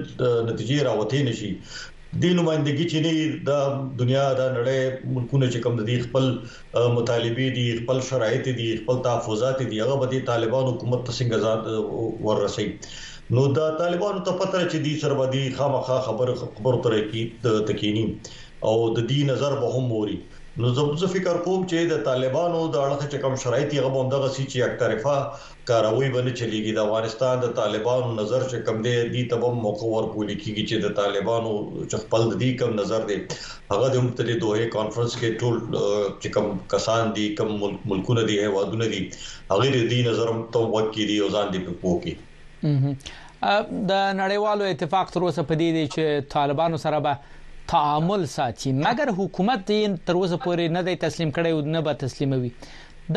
نتیجه راوته نشي دې نمايندګي چې نه د دنیا د نړۍ ملکونه چې کوم د دې خپل مطالبه دي خپل شرایط دي خپل تحفظات دي هغه به د طالبان حکومت ته څنګه ځان ورسي نو د طالبانو ته پته چې دې سره به دي خامخا خبر خبر ترې کی د تکینی او د دې نظر به هم موري نو زه فکر کوم چې د طالبانو د اړخ چې کوم شرایط یې غووم دغه سي چې یک طرفه کاروی به نه چلیږی د افغانستان د طالبانو نظر چه کوم دی دی ته به هم موقع ورکول کیږی چه د طالبانو چه خپل د دی کوم نظر دی هغه دی هم ته دی دوحه کانفرنس کی ټول چه کوم کسان دی کوم ملکونه دی هیوادونه دی هغوی دی دی نظر هم ته هم غوږ کیدی او ځان دی پری پوه کی. د نړیوالو اتفاق تر اوسه په دی دی چه طالبانو سره به تعامل ساتی مګر حکومت یی تر اوسه پوری نه دی تسلیم کړی او نه به تسلیموی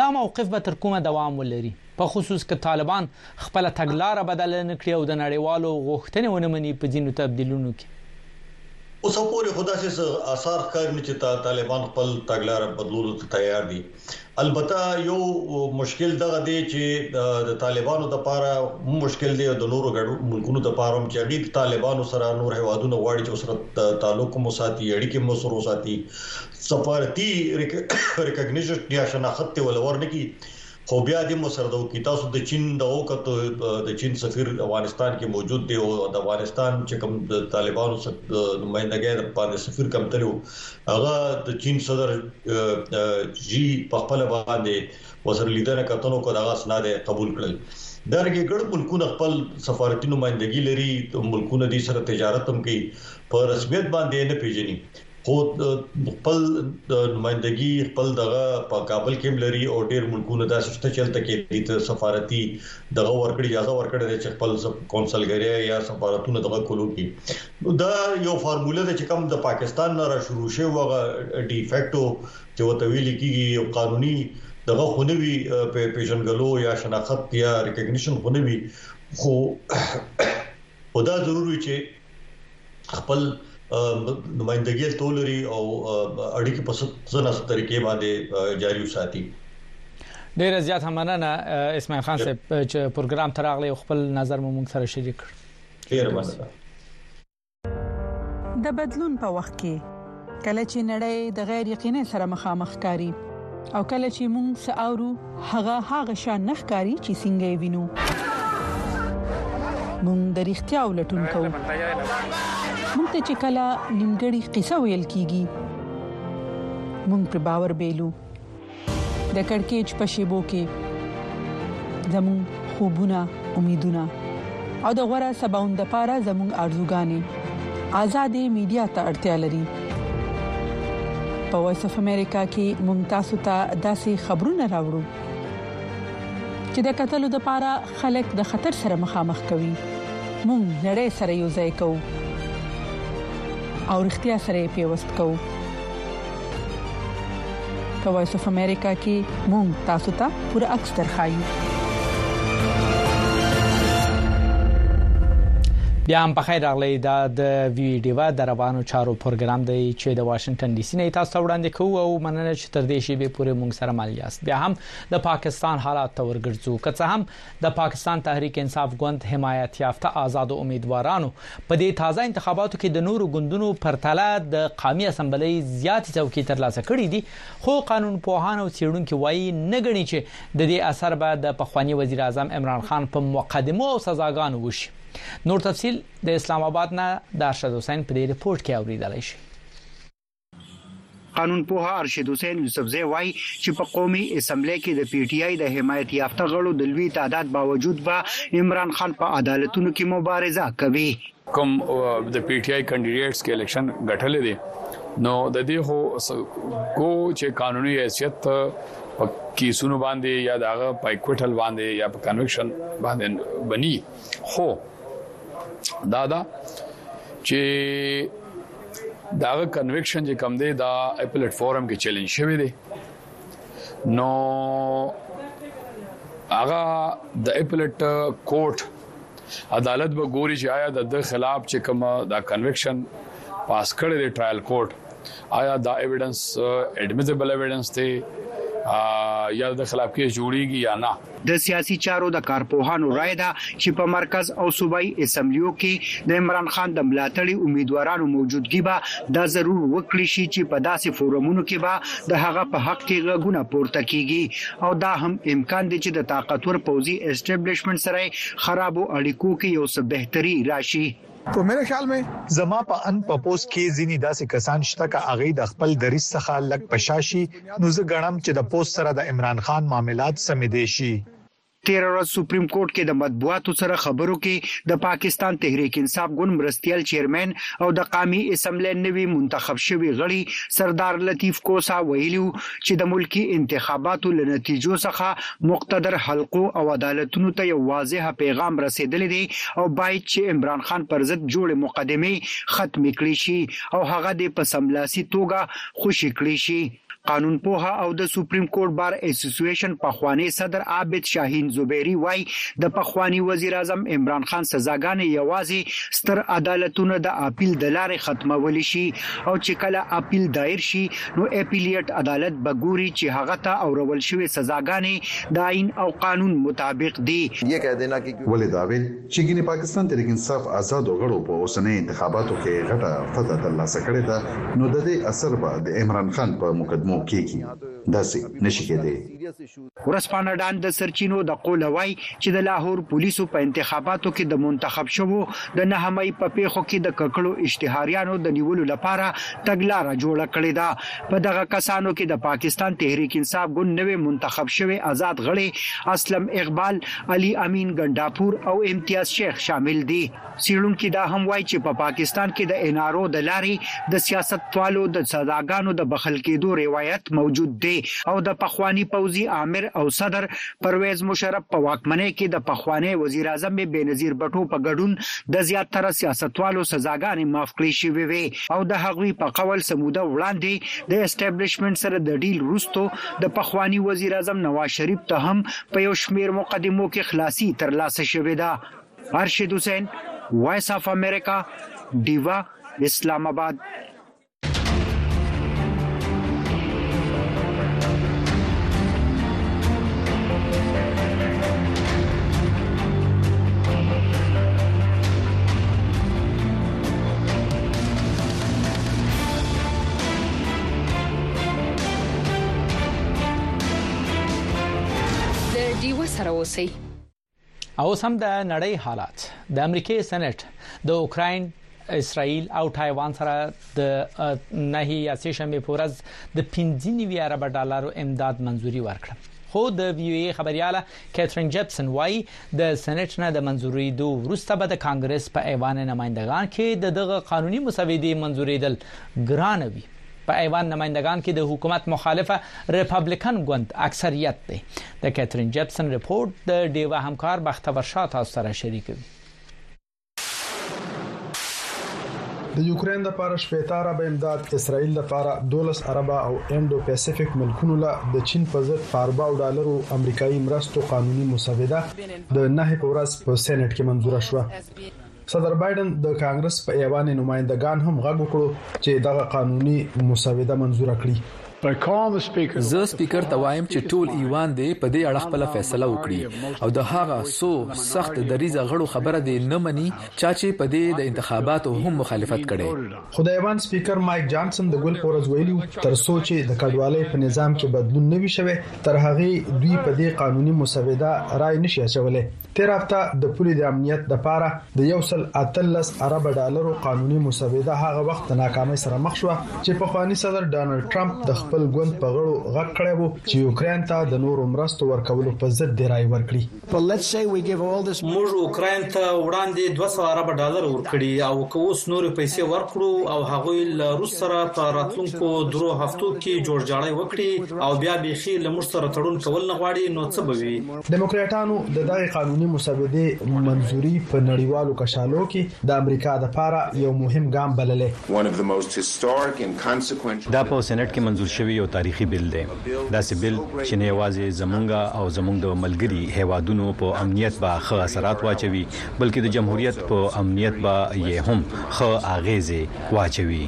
دا موقف به تر کومه دوام ولري، په خصوص که طالبان خپله تګلاره بدله نه کړي او د نړیوالو غوښتنې ونه مني په ځینو تبدیلونو کې؟ اوسه پورې خو داسې څه آثار ښکاري نه چې طالبان خپل تګلاره بدلولو ته تیار دي. البته یو مشکل دغه دی چې د طالبانو لپاره هم مشکل دی او د نورو ګډو ملکونو لپاره هم چې هغوی د طالبانو سره نور هیوادونه غواړي چې ورسره تعلق هم وساتي، اړیکې هم ورسره وساتي، سفارتي ریکګنیشن یا شناخت ته ولور نه کی خو بیا دې مو سره د وکي تاسو د چین د وکتو د چین سفیر افغانستان کې موجود دی او د افغانستان چې کوم د طالبانو نمائندګۍ د باندې سفیر کم تلو هغه د چین صدر جی په خپل باندې وسر لیدنه کتنو کو دغه اسناد قبول کړل درګه ګړ ملکونه خپل سفارتي نمائندګي لري ملکونه دي سره تجارت هم کوي په رسمیت باندې نه پیژني خو خپل نمائندګي خپل دغه په کابل کې لري او ډېر ملکونه دا شته چې تل کې د سفارتي دغه ورکړي اجازه ورکړي چې خپل کونسلګری یا سفارتونه دغه کولو کې دا یو فارموله ده چې کوم د پاکستان نه را شروع شوی وغه ډی فیکټو چې وتویل کیږي قانوني دغه خونوي په پیژنګلو یا شناخت یا ریکګنیشن خونوي خو خدا ضروري چې خپل نمائندګي هلته ولري او اړیکې په څه نه څه طریقې باندې جاري وساتي ډیره زیاته مننه اسماعیل خان صاحب چې پروګرام ته راغلی او خپل نظر مو موږ سره شریک کړ ډیره مننه د بدلون په وخت کې کله چې نړۍ د غیر یقیني سره مخامخ کاری او کله چې موږ ساورو هغه هغه شان نه ښکاری چې څنګه وینو موږ د اړتیا ولټون کوو موږ ته چې کله نیمګړی قصه ویل کیږي موږ پر باور بیلو د کڑکېچ په شېبو کې زموږ خوبونه، امیدونه او د غوره سباوند لپاره زموږ ارزوګانې ازادې میډیا ته اړتیا لري. په وایس اف امریکا کې موږ تاسو ته داسې خبرونه راوړو چې د کتلو لپاره خلک د خطر سره مخامخ کوي. موږ نړۍ سره یو ځای کوو او رښتیا سره پیوست کوو. په وایس اف امریکا کې مونږ تاسو ته پوره عکس درخایو بیا هم په خیر راغلی دا د وی ډیوا د روانو چارو پروګرام دی چې د واشنگټن ډي سي نه تاسو ته وړاندې کوو او مننه چې تر دې شی به پوره مونږ سره مل یاست بیا هم د پاکستان حالات تورګرځو که څه هم د پاکستان تحریک انصاف ګوند حمایت یافته ازادو امیدوارانو په دې تازه انتخاباتو کې د نورو ګوندونو پرتله د قامي اسمبلۍ زیاتې څوکۍ ترلاسه کړې دي خو قانونپوهان او څېړونکي وایي نه ګڼي چې د دې اثر به د پخواني وزیراعظم عمران خان په مقدمو او سزاګانو وشي نور تفصیل د اسلام آباد نه د ارشد حسین په دې رپورټ کې اوریدلی شئ قانون پوه ارشد حسین یوسفزی وایي چې په قومي اسمبلی کې د پی ټی آی د حمایت یافته غړو د لوی تعداد باوجود به عمران خان په عدالتونو کې مبارزه کوي کوم د پی ټی آی کاندیدټس کې الیکشن غټلې دي نو د دې هو کو چې قانوني حیثیت په کیسونو باندې یا دغه پایکوټل باندې یا په کنویکشن باندې بني خو دا دا چې داغه کنویکشن چې کم دی دا پلیټ فارم کې چیلنج شوی دی نو هغه د اپلیټ کورټ عدالت به ګوري چې آیا د خلاف چې کوم دا کنویکشن پاس کړی دی ټرایل کورټ آیا دا ایویډنس اډمیټیبل ایویډنس دی یا د خلاف کې جوړیږي یا نه د سیاسي چارو د کارپوهانو رایه ده چې په مرکز او صوبايي اسمبلیو کې د عمران خان د ملاتړي امیدوارانو موجودګي به دا ضرور وکړي شي چې په داسې فورمونو کې به د هغه په حق کې غږونه پورته کیږي او دا هم امکان دی چې د طاقتور پوځي اسټبلشمنټ سره یې خرابو اړیکو کې یو څه بهتري راشي. تو میرے خیال مې. زما په اند په پوځ کې ځیني داسې کسان شته که هغوی د خپل دریځ څخه لږ په شا شي نو زه ګڼم چې د پوځ سره د عمران خان معاملات سمېدی شي. تېره ورځ سپریم کورټ کې د مطبوعاتو سره خبرو کې د پاکستان تحریک انصاف ګوند مرستیال چیرمین او د قامي اسمبلۍ نوي منتخب شوي غړي سردار لطیف کوسا ویلي وو چې د ملکي انتخاباتو له نتیجو څخه مقتدر حلقو او عدالتونو ته یو واضح پیغام رسېدلی دی او باید چې عمران خان پر ضد جوړې مقدمې ختمې کړې شي او هغه دې په سملاسي توګه خوشې کړې شي. قانون پوه او د سپریم کورټ بار اسوسیویشن پخوانی صدر عابد شاهین زبیري وايي، د پخواني وزیراعظم عمران خان سزاګانې یوازې ستر عدالتونه د اپیل د لارې ختمولی شي او چې کله اپیل دایر شي، نو اپیلیټ عدالت به ګوري چې هغه ته اورول شوې سزاګانې د آئین او قانون مطابق دي. ولې دا ویل چې ګینې پاکستان تحریک انصاف آزادو غړو په اوسنیو انتخاباتو کښې غټه فتح تر لاسه کړې ده نو ددې اثر به د عمران خان په مقدمو کیږي؟ داسې نشي کیدې. ورځپاڼه ډان د سرچینو د قوله وايي چې د لاهور پولیسو په انتخاباتو کې د منتخب شوو د نهه مۍ په پېښو کې د ککړو اشتهاریانو د نیولو لپاره تګلاره جوړه کړې ده. په دغه کسانو کې د پاکستان تحریک انصاف ګوند نوی منتخب شوی ازاد غړی اسلم اقبال، علي امین ګنډاپور او امتیاز شیخ شامل دي. څېړونکي دا هم وايي چې په پاکستان کې د اېن ار او د لارې د سیاستوالو د سزاګانو د بخښل کېدو روایت موجود دی او د پخواني پوځي آمر او صدر پرویز مشرف په واکمنۍ کې د پخواني وزیراعظم بېنظیر بټو په ګډون د زیاتره سیاستوالو سزاګانې معاف کړې شوې وې او د هغوی په قول څه موده وړاندې د اسټبلشمنټ سره د ډیل وروسته د پخواني وزیراعظم نواز شریف ته هم په یو شمېر مقدمو کې خلاصي ترلاسه شوې ده. ارشد حسین وایس اف امریکا ډیوه اسلام آباد سره اوسئ. او اوس هم د نړۍ حالات د امریکای سېنات د اوکرين اسرائیل او تایوان سره د نهي یا سه شنبه په ورځ د 15 ارب ډالرو امداد منځوري ورکړه خو د ویو ای خبرياله کیترین جپسن وایي د سېنات نه د منځوري دوه وروسته به د کانګرس په ایوان نمائندګان کې د دغه قانوني مسودې منځوري دل ګران وي په ایوان نمایندګان کې د حکومت مخالفه ریپبلیکن ګوند اکثریت دی د کاترین جپسن رپورټ د ډیوه همکار بختور شاه تاسو سره شریکوي د یوکرين د پاره شپېته ارب امداد اسرائیل د پاره 12 ارب او انډو پیسفیک ملکونو له د چین په ضد په ارباو ډالرو امریکایي مرستو قانوني مسوده د نه په ورځ په سېنات کې منزور شوه صدر بایډن د کانګرس په ایوان نماینده ګان هم غږ وکړو چې دغه قانوني مسوده منزور کړي زه سپیکر ته وایم چې ټول ایوان دې په دې اړه خپل فیصله وکړي او د هغه سو سخت دریزه غړو خبره دې نه مني چا چې په دې د انتخاباتو هم مخالفت کړي خو د ایوان سپیکر مایک جانسن د ګل پورز ویلي تر څو چې د کډوالۍ په نظام کې بدلون نه وي شوی تر هغه دوی په دې قانوني مسوده رائے نشي اچولې تېره هفته د پولې د امنیت لپاره د یو سل اتلس اربه ډالرو قانوني مسوده هغه وخت د ناکامۍ سره مخ شوه چې پخواني صدر ډانلډ ټرمپ د خپل ګوند په غړو غږ کړی وو چې یوکراین ته د نورو مرستو ورکولو په ضد دې رای ورکړي. موږ اوکراین ته وړاندې دوه سوه اربه ډالر ورکړي او که اوس نورې پیسې ورکړو او هغوی له روس سره په راتلونکو درو هفتو کې جوړجاړی وکړي او بیا بیخي له موږ سره تړون کول نه غواړي نو څه به وي؟ ډیموکراټانو د دغې قانوني مسودې منظوري په نړیوالو کشالو کې د امریکا لپاره یو مهم ګام بللی. دا په سېنېټ کې منظور شوی یو تاریخي بل دی. داسې بل چې نه یوازې زمونږ او زمونږ د ملګري هېوادونو په امنیت به ښه اثرات واچوي، بلکې د جمهوریت په امنیت به یې هم ښه اغېزې واچوي.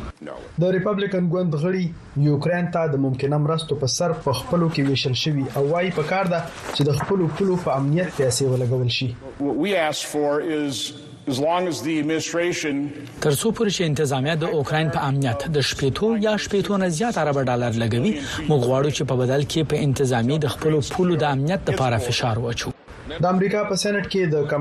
د ریپبلېکن ګوند غړي، یوکراین ته د ممکنه مرستو په سر په خپلو کې وېشل شوي او وايي په کار ده چې د خپلو پولو په امنیت پیسې ولګول شي. تر څو پورې چې انتظامیه د اوکراین په امنیت د شپېتو یا شپېتو نه زیات اربه ډالر لګوي موږ غواړو چې په بدل کې په انتظامیه د خپلو پولو د امنیت لپاره فشار واچو د امریکا په سېنات کې د کم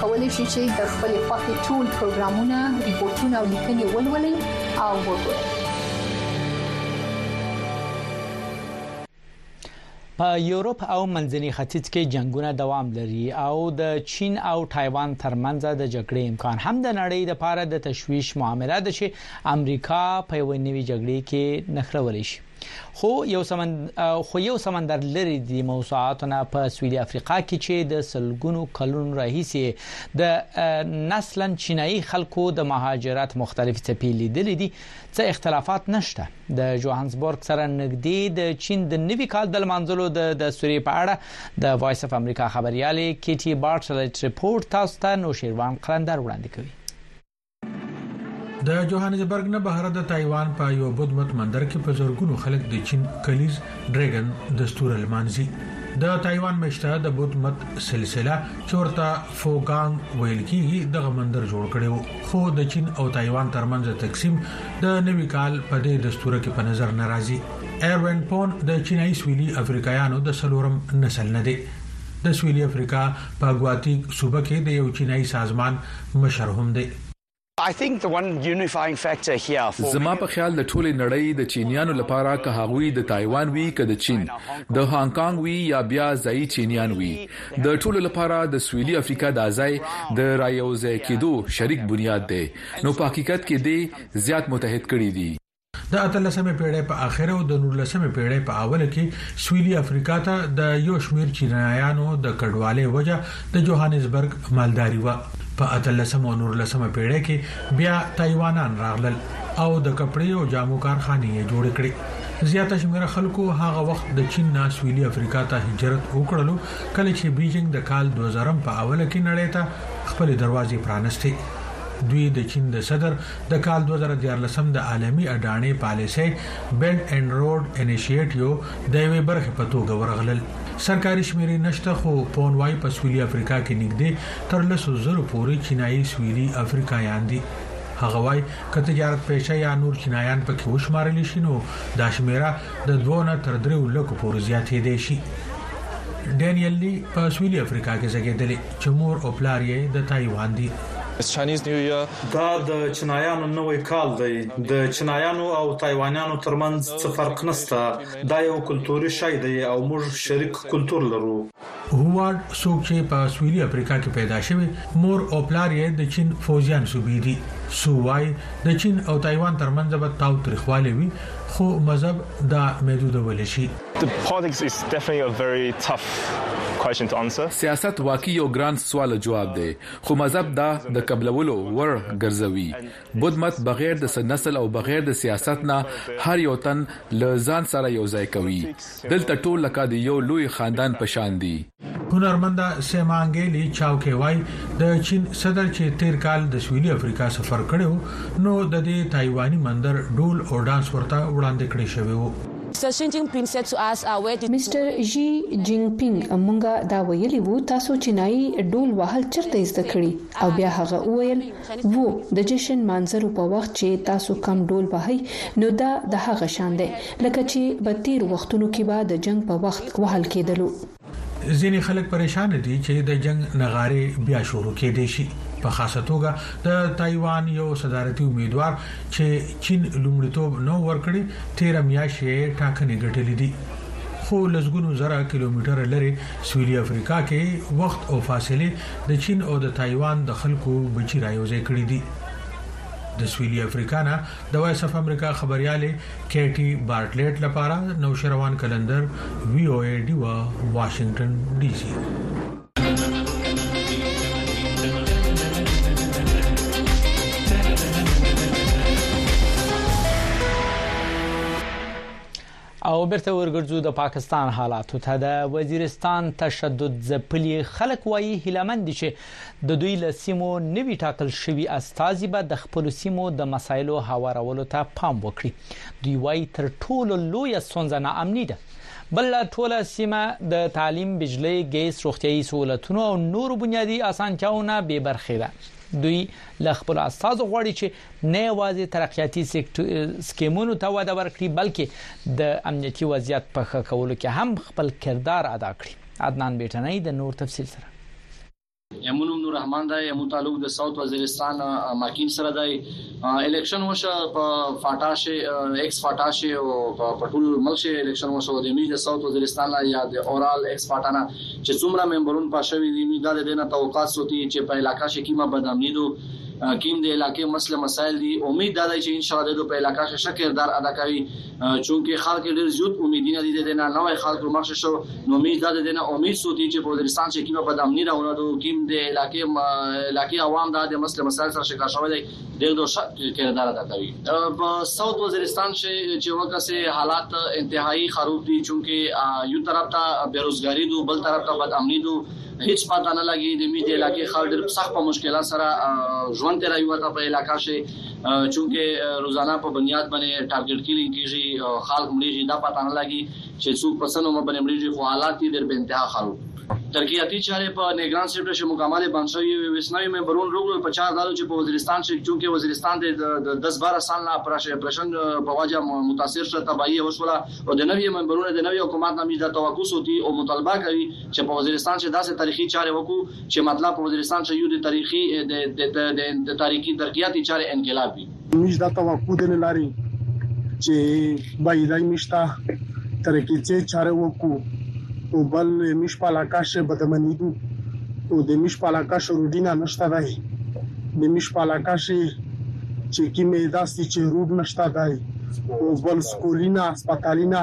کولی شئ چې د خپلې خوښې ټول پروګرامونه، ریپورتونه او لیکنې ولولئ او وګورئ. په یورپ او منځني ختیځ کې جنگونه دوام لري او د چین او تایوان ترمنځ د جګړې امکان هم د نړۍ لپاره د تشویش معامله ده چې امریکا په یو نوي جګړې کې نخرول شي خو یو سمند خو یو سمندر لري د موسوعاتو نه په سویلي افریقا کې چې د سلګونو کلونو راهیسې د نسلا چینایي خلکو د مهاجرت مختلف څپې لیدلې دي څه اختلافات نشته د جوهانسبورګ سره نږدې د چین د نوي کال د لمانځلو د دستوري په اړه د وایس اف امریکا خبريالې کیټي بارټلټ رپورت تاسو ته نو شیروان قلندر وړاندې کوي د جوهانسبرګ نه بهر د تایوان په یو بدمت مندر کې په زورګونو خلک د چین کلیز ډریګن د ستور لمانځي د تایوان مشته د بدمت سلسله چورتا فوګانګ ویل کیږي دغه مندر جوړ کړي وو خو د چین او تایوان ترمنځ تقسیم د نوي کال په دې دستور کې په نظر ناراضي ایروین پون د چینایي سویلي افریقایانو د سلورم نسل نه دی د سویلي افریقا په ګواتیګ صوبه کې د یو چینایي سازمان مشر هم دی. زما په خیال د ټولې نړۍ د چینیانو لپاره که هغوی د تایوان وي که د چین، د هانګ کانګ وي یا بیا ځایي چینیان وي، د ټولو لپاره د سویلي افریقا دا ځای د رایوځای کیدو شریک بنیاد دی نو په حقیقت کې دې زیات متحد کړي دي. د اتلسمې پیړۍ په اخر او د نولسمې پیړۍ په اوله کې سویلي افریقا ته د یو شمیر چینایانو د کډوالۍ وجه د جوهانسبرګ مالداري و په اتلسمه او نولسمه پیړۍ کې بیا تایوانان راغلل او د کپړې او جامو کارخانې یې جوړې کړې زیاته شمیره خلکو هغه وخت د چین نه سویلي افریقا ته هجرت وکړلو کله چې بیجینګ د کال 2000 په اوله کې نړۍ ته خپل دروازې پرانستې دوی د چین د صدر د کال دوه زره دیارلسم د عالمي اډاڼې پالیسۍ Belt and Road Initiative د یوې برخې په توګه ورغلل. سرکاري شمېرې نشته خو پون وايي په سویلي افریقا کې نږدې تر لسو زرو پورې چینايي سویلي افریقایان دي. هغه وايي که تجارت پیشه یا نور چینایان پکې وشمارل شي نو دا شمېره د دوه نه تر دریو لکو پورې زیاتېدای شي. ډینیل لي په سویلي افریقا کې زېږېدلی. چې مور او پلار یې د تایوان دي. دا د چنایانو نوی کال دی. د چنایانو او تایوانیانو ترمنځ څه فرق نشته. دا یو کلتوري شی دی او موږ شریک کلتور لرو. هوارډ، څوک چې په سویلي افریقا کې پیدا شوی، مور او پلار یې د چین فوزیان صوبې دي. سو وايي، د چین او تایوان ترمنځ به تاوتریخوالی وي، خو مذهب دا محدودولی شي. سیاست واقعی یو ګران سوال جواب دی خو مذهب دا د قبلولو وړ ګرځوي. بت مت بغیر د څه نسل او بغیر د سیاست نه هر یو تن له ځان سره یو ځای کوي. دلته ټول لکه د یو لوی خاندان په شان دي. هنرمنده سیمانګیلی چاوکې وای د چین صدر چې تیر کال د سویلي افریقا سفر کړو نو د دې تایوانی مندر ډول او ډانس ورته وړاندې کړی شوی وو مستر ژي جینګ پینګ مونږه دا ویلی وو تاسو چینایي ډول وهل چرته زده کړي او بیا هغه وویل وو د جشن مانځرو په وخت چې تاسو کم ډول وهئ نو دا د هغه شان دی لکه چې به تیرو وختونو کې به د جنګ په وخت وهل کیدلو. ځینې خلک پریشانه دي چې د جنګ نغارې بیا شروع کیدی شي په خاصه توګه د تایوان یو صدارتي امیدوار چې چین لومړیتوب نه و ورکړی تیره میاشت یې ټاکنې ګټلې دي خو لسګونو زره کیلومتره لرې سویلي افریقا کې وخت او فاصلې د چین او د تایوان د خلکو بچی رایوځای کړی دی. د سویلي افریقا نه د وایس اف امریکا خبریالې کیټي بارټلیټ لپاره نوشروان کلندر وی او ای ډیوه واشنگټن ډي سي او بیرته ورګرځو د پاکستان حالاتو ته د وزیرستان تشدد ځپلي خلک وایي هیلمن دي چې د دوی له سیمو نوي ټاکل شوي استازي به د خپل سیمو د مسایلو هوارولو ته پام وکړي دوی وایي تر ټولو لوی ستونزه ناامني ده بل ټوله سیمه د تعلیم، بجلی، ګیس، روغتیايي سہولتونو او نورو بنیادي اسانتیاو نه بې برخې ده دوی له خپل استاد غواړي چې نه یوازې ترقیاتي سکیمونو ته وده ورکړي بلکې د امنیتي وضعیت په ښه کولو کې هم خپل کردار ادا کړي عدنان بیټنۍ د نور تفصیل سره یمون نوم نور رحمان دی یمون تعلق د ساوت وزیرستان ماکین سره دی الیکشن وشه په فاټاشه ایکس فاټاشه او په ټول ملک شي الیکشن وشه د می د ساوت وزیرستان یا د اورال ایکس فاټانا چې څومره ممبرون پاشوي دي می د دې نه توقع سوتي چې په علاقې کې کیما بدامنی دو حکیم د علاقې مسله مسائل دي امید دا دی چې ان شاء الله په علاقې کې ښه کردار ادا کوي چونکه خلک ډېر زیات امیدونه دي د نه نوې خلکو مخ شو نو امید دا دی نه امید سو دي چې په وزیرستان کې کیمه په دامنی راونه دو کیم د علاقې علاقې عوام دا د مسله مسائل سره شکایت شوی دی ډېر دوه ښه کردار ادا کوي په ساوت وزیرستان چې وکه سه حالات انتهایی خراب دي چونکه یو طرف ته بیروزګاری دو بل طرف ته بد امنی دو هیڅ پته نه لګي د میدې علاقې خلک ډېر سخت په مشکلات سره ژوند تیرای وته په علاقې شي چونکه روزانه په بنیاد باندې ټارګټ کیل کیږي خلک مړيږي دا پته نه لګي چې څوک پسنو باندې مړيږي خو حالات دې ډېر بې انتها خراب ترقیاتی چارې په نگران سیټ شې مکمل بند شوی وي وسنوي مې برون روغل په چار دالو چې په وزیرستان شې چونکه وزیرستان د 10 12 سال نه پرشه پرشن په واجه متاثر شو تبعی او شولا او د نوې منبرونه د نوې حکومت نامې د توقع سوتي او مطالبه کوي چې په وزیرستان کې داسې تاریخي چارې وکړو چې مطلب په وزیرستان کې یو د تاریخي د د تاریخي ترقیاتي چارې انقلاب وي موږ دا توقع دې لري چې بایدای مشتا ترقیاتي چارې وکړو او بل مش په علاقه کې بدمنی دو او د مش په علاقه کې روډینا نشته دی د مش په علاقه کې چې کیمه داسې چې روډ نشته دی او بل سکولینا هسپتالینا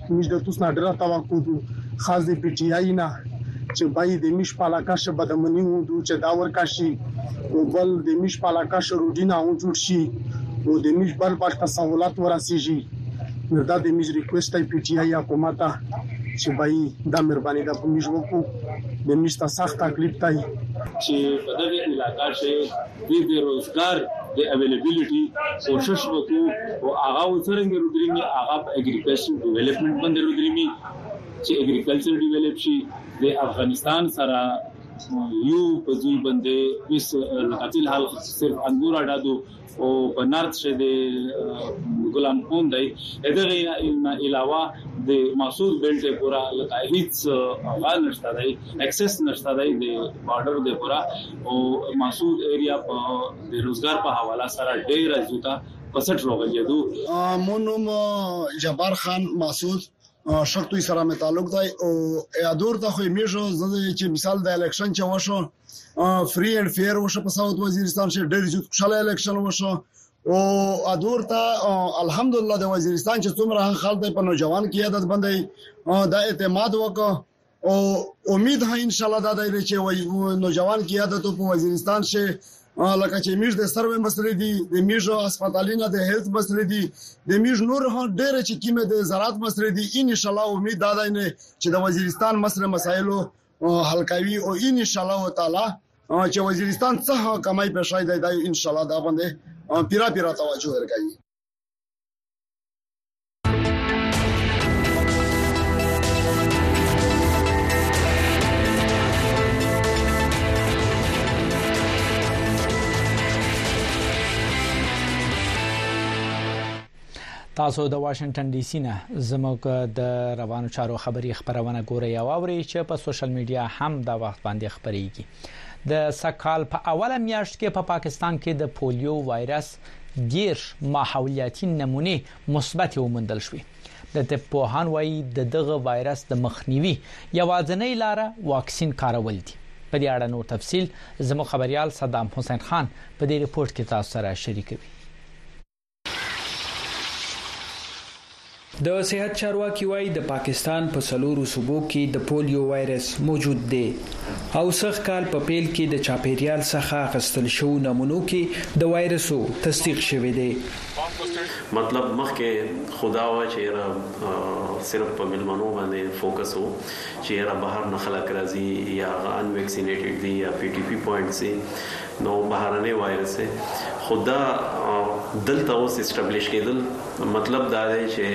موږ د تاسو نه ډیره توقع کوو خاص د پی ټی آی نه چې بای د مش په علاقه شه بدمنی و دو چې دا ورکا شي او بل د مش په علاقه شه روډینا و جوړ شي او د مش بل بل تسهولات ورسیږي نو دا د مش ریکوست پی ټی آی حکومت چې بای دا مهرباني د مش وکړو د مش ته سخت تکلیف دی چې په دغه علاقه شه د بې روزګار د اویلیبیلیټي کوشش وکړو او هغه وڅرنګ رودريمي هغه په اګریکلچر ډیولپمنټ باندې رودريمي چې اګریکلچر ډیولپ شي د افغانستان سره یو په دوی باندې اس قتل حال صرف انګور اډادو او په نارت شه د ګلام خون دی دغه نه علاوه د محصول بیلټ پورا لکه هیڅ غا نشته دی اکسس نشته دی د بارډر د پورا او محسود ایریا په بیروزګار په حواله سره ډیره زوته پسټ روغېدو مونوم جبار خان محسود شرطوي سره مې تعلق دی او یادور ته خو میشو زه چې مثال د الیکشن چې وشو فری اند فیر وشو په ساوت وزیرستان چې ډېر زیات خوشاله الیکشن وشو او ادور ته الحمدلله د وزیرستان چې څومره خلک په نوجوان کې عادت باندې دا اعتماد وکړ او امید ها ان شاء الله دا دی چې وای نوجوان کیا د تو په وزیرستان شه لکه چې میش د سروې مسلې دي د میش هسپتالینه د هیلث مسلې دي د میش نور هم ډېر چې کیمه د زراعت مسلې دي ان شاء الله امید دا دی چې د وزیرستان مسله مسایلو حل کوي او ان شاء الله تعالی چې وزیرستان څه کمای په شای دی ان شاء الله دا باندې پیرا پیرا توجه ورکړي تاسو د واشنگټن ډي سي نه زموږ د روانو چارو خبري خبرونه ګوري او اوري چې په سوشل میډیا هم دا وخت باندې خبريږي د سکهال په اوله میاشت کې په پا پاکستان کې د پولیو وایرس دېرش ماحولیاتي نمونې مثبتې وموندل شوې. د طب پوهان وايي، د دغه وایرس د مخنیوي یوازنۍ لاره واکسین کارول دي. په دې اړه نور تفصیل زموږ خبریال صدام حسین خان په دې رپورټ کې تاسو سره شریکوي. د صحت چارواکي وايي، د پاکستان په څلورو صوبو کې د پولیو وایرس موجود دی او سږ کال په پیل کې د چاپېریال څخه اخیستل شوو نمونو کې د وایرسو تصدیق شوی دی. مطلب مخکې خو دا وه چې یاره صرف په میلمنو باندې فوکس وو چې یاره بهر نه خلک راځي یا هغه ان ویکسینیټیډ دي یا پي ټي پي پوینټس دي نو بهرنی وایرس دی خو دا دلته اوس اسټبلیش کیدل مطلب دا دی چې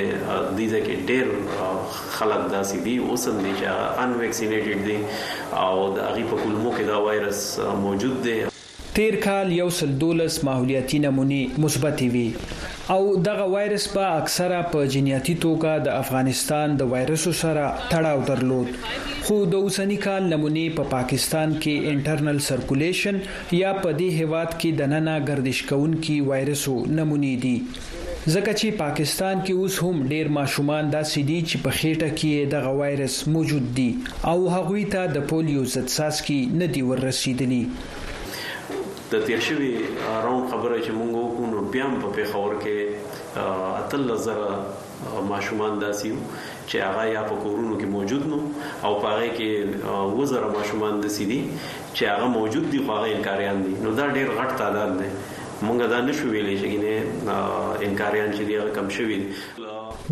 دې ځای کې ډېر خلک داسې دي اوس هم دي چې ان ویکسینیټډ دي او د هغوی په کولمو کې دا وایرس موجود دی. تېر کال یو سل دولس ماحولیاتي نمونې مثبتې وې او دغه وایرس به اکثره په جنیاتي توګه د افغانستان د وایرسو سره تړاو درلود خو د اوسني کال نمونې په پاکستان کې انټرنل سرکولېشن یا په دې هېواد کې دننه ګردش کوونکي وایرسو نمونې دي. ځکه چې پاکستان کې اوس هم ډېر ماشومان داسې دي چې په خېټه کې یې دغه وایرس موجود دي او هغوی ته د پولیو ضد څاڅکي نه دي ور رسېدلي. د تېر شوي راونډ خبره چې موږ وکړو نو بیا هم په پېښور کې اتلس زره ماشومان داسې يو چې هغه يا په کورونو کې موجود نو او په هغه کې وزره ماشومان داسې دي چې هغه موجود دي خو هغه انکاریان دي نو دا ډیر غټ تعداد دی مونږ دا نشو ویلې چې ګینه انکاریان چې دی هغه کم شوی دي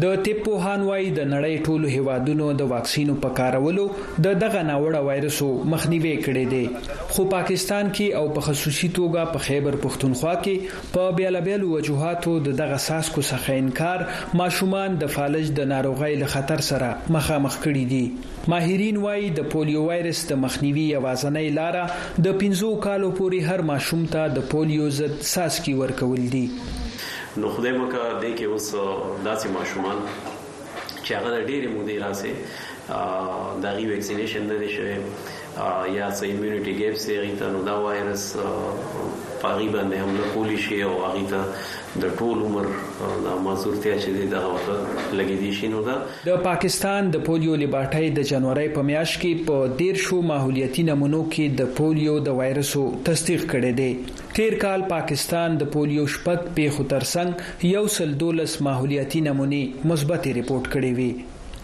د طب پوهان وایي د نړۍ ټولو هیوادونو د واکسینو په کارولو د دغه ناوړه وایرسو مخنیوي کړی دی خو پاکستان کې او په خصوصي توګه په خیبر پښتونخوا کې په بېلا بېلو وجوهاتو د دغه څاڅکو څخه انکار ماشومان د فالج د ناروغۍ له خطر سره مخامخ کړي دي. ماهرین وايي د پولیو وایرس د مخنیوي یوازنۍ لاره د پنځو کالو پورې هر ماشوم ته د پولیو ضد څاڅکي ورکول دي. نو خدای مه که دې کې اوس داسې ماشومان چې هغه د ډېرې مودې راهسې د هغوی ویکسینېشن نه دی شوی، یا څه ایمیونټي ګیپس دی هغوی ته نو دا وایرس په هغوی باندې حمله کولی شي او هغوی ته د ټول عمر د معذورتیا چې دی دغه ورته لګېدی شي نو دا د پاکستان د پولیو لیبارټۍ د جنورۍ په میاشت کې په دېرشو ماحولیتي نمونو کې د پولیو د وایرسو تصدیق کړی دی. تېر کال پاکستان د پولیو شپږ پېښو ترڅنګ یو سل دولس ماحولیتي نمونې مثبتې رپورټ کړې وې.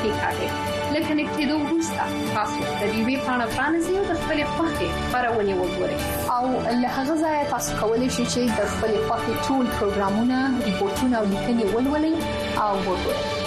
کېکاږئ. له کنېکټېدو وروسته تاسو د ډیوې پاڼه پرانیزئ او د خپلې خوښې خپرونې وګورئ. او له هغه ځایه تاسو کولی شئ چې د خپلې خوښې ټول پروګرامونه، رپورټونه او لیکنې ولولئ او وګورئ.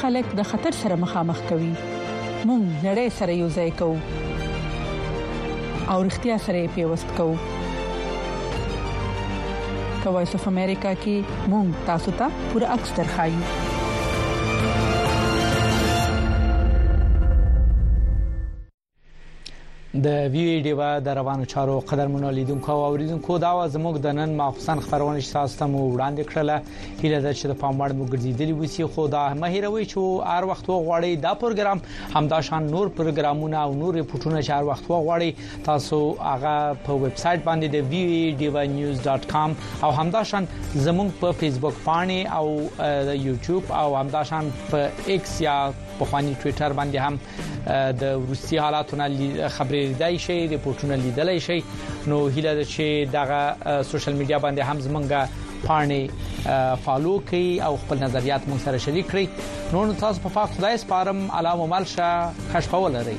خلک د خطر سره مخامخ کوي، موږ نړۍ سره یو ځای کوو او رښتیا سره یې پیوست کوو. په وایس اف امریکا کې موږ تاسو ته پوره عکس درښایو. د وی ای ډیوا د روانو چارو قدرمنو لیدونکو او اوریدونکو دا و زموږ د نن ماخصن خبرونه چې تاسو ته مو وړاندې کړل هیله ده چې د پام وړ مو ګرځیدلی وسی خو دا مه هیروئ چې هر وخت وغواړئ دا پروګرام همدا شان نور پروګرامونه او نور رپورټونه چې هر وخت وغواړئ تاسو هغه په ویب سټ باندې د وی ای ډیوا نیوز ډاټ کام او همدا شان زموږ په فیسبوک پاڼه او یوټیوب او همدا شان په ایکس یا په خواني ټوئیټر باندې هم د روسي حالاتو نه خبرې لیدای شي ریپورتونه لیدلای شي نو هیله ده چې دغه سوشل میډیا باندې هم زمونږه پاڼې فالو کړئ او خپل نظریات مون سره شریک کړئ نو نو تاسو په پاک خدای سپارم علاوه ملشه خوشحال لرئ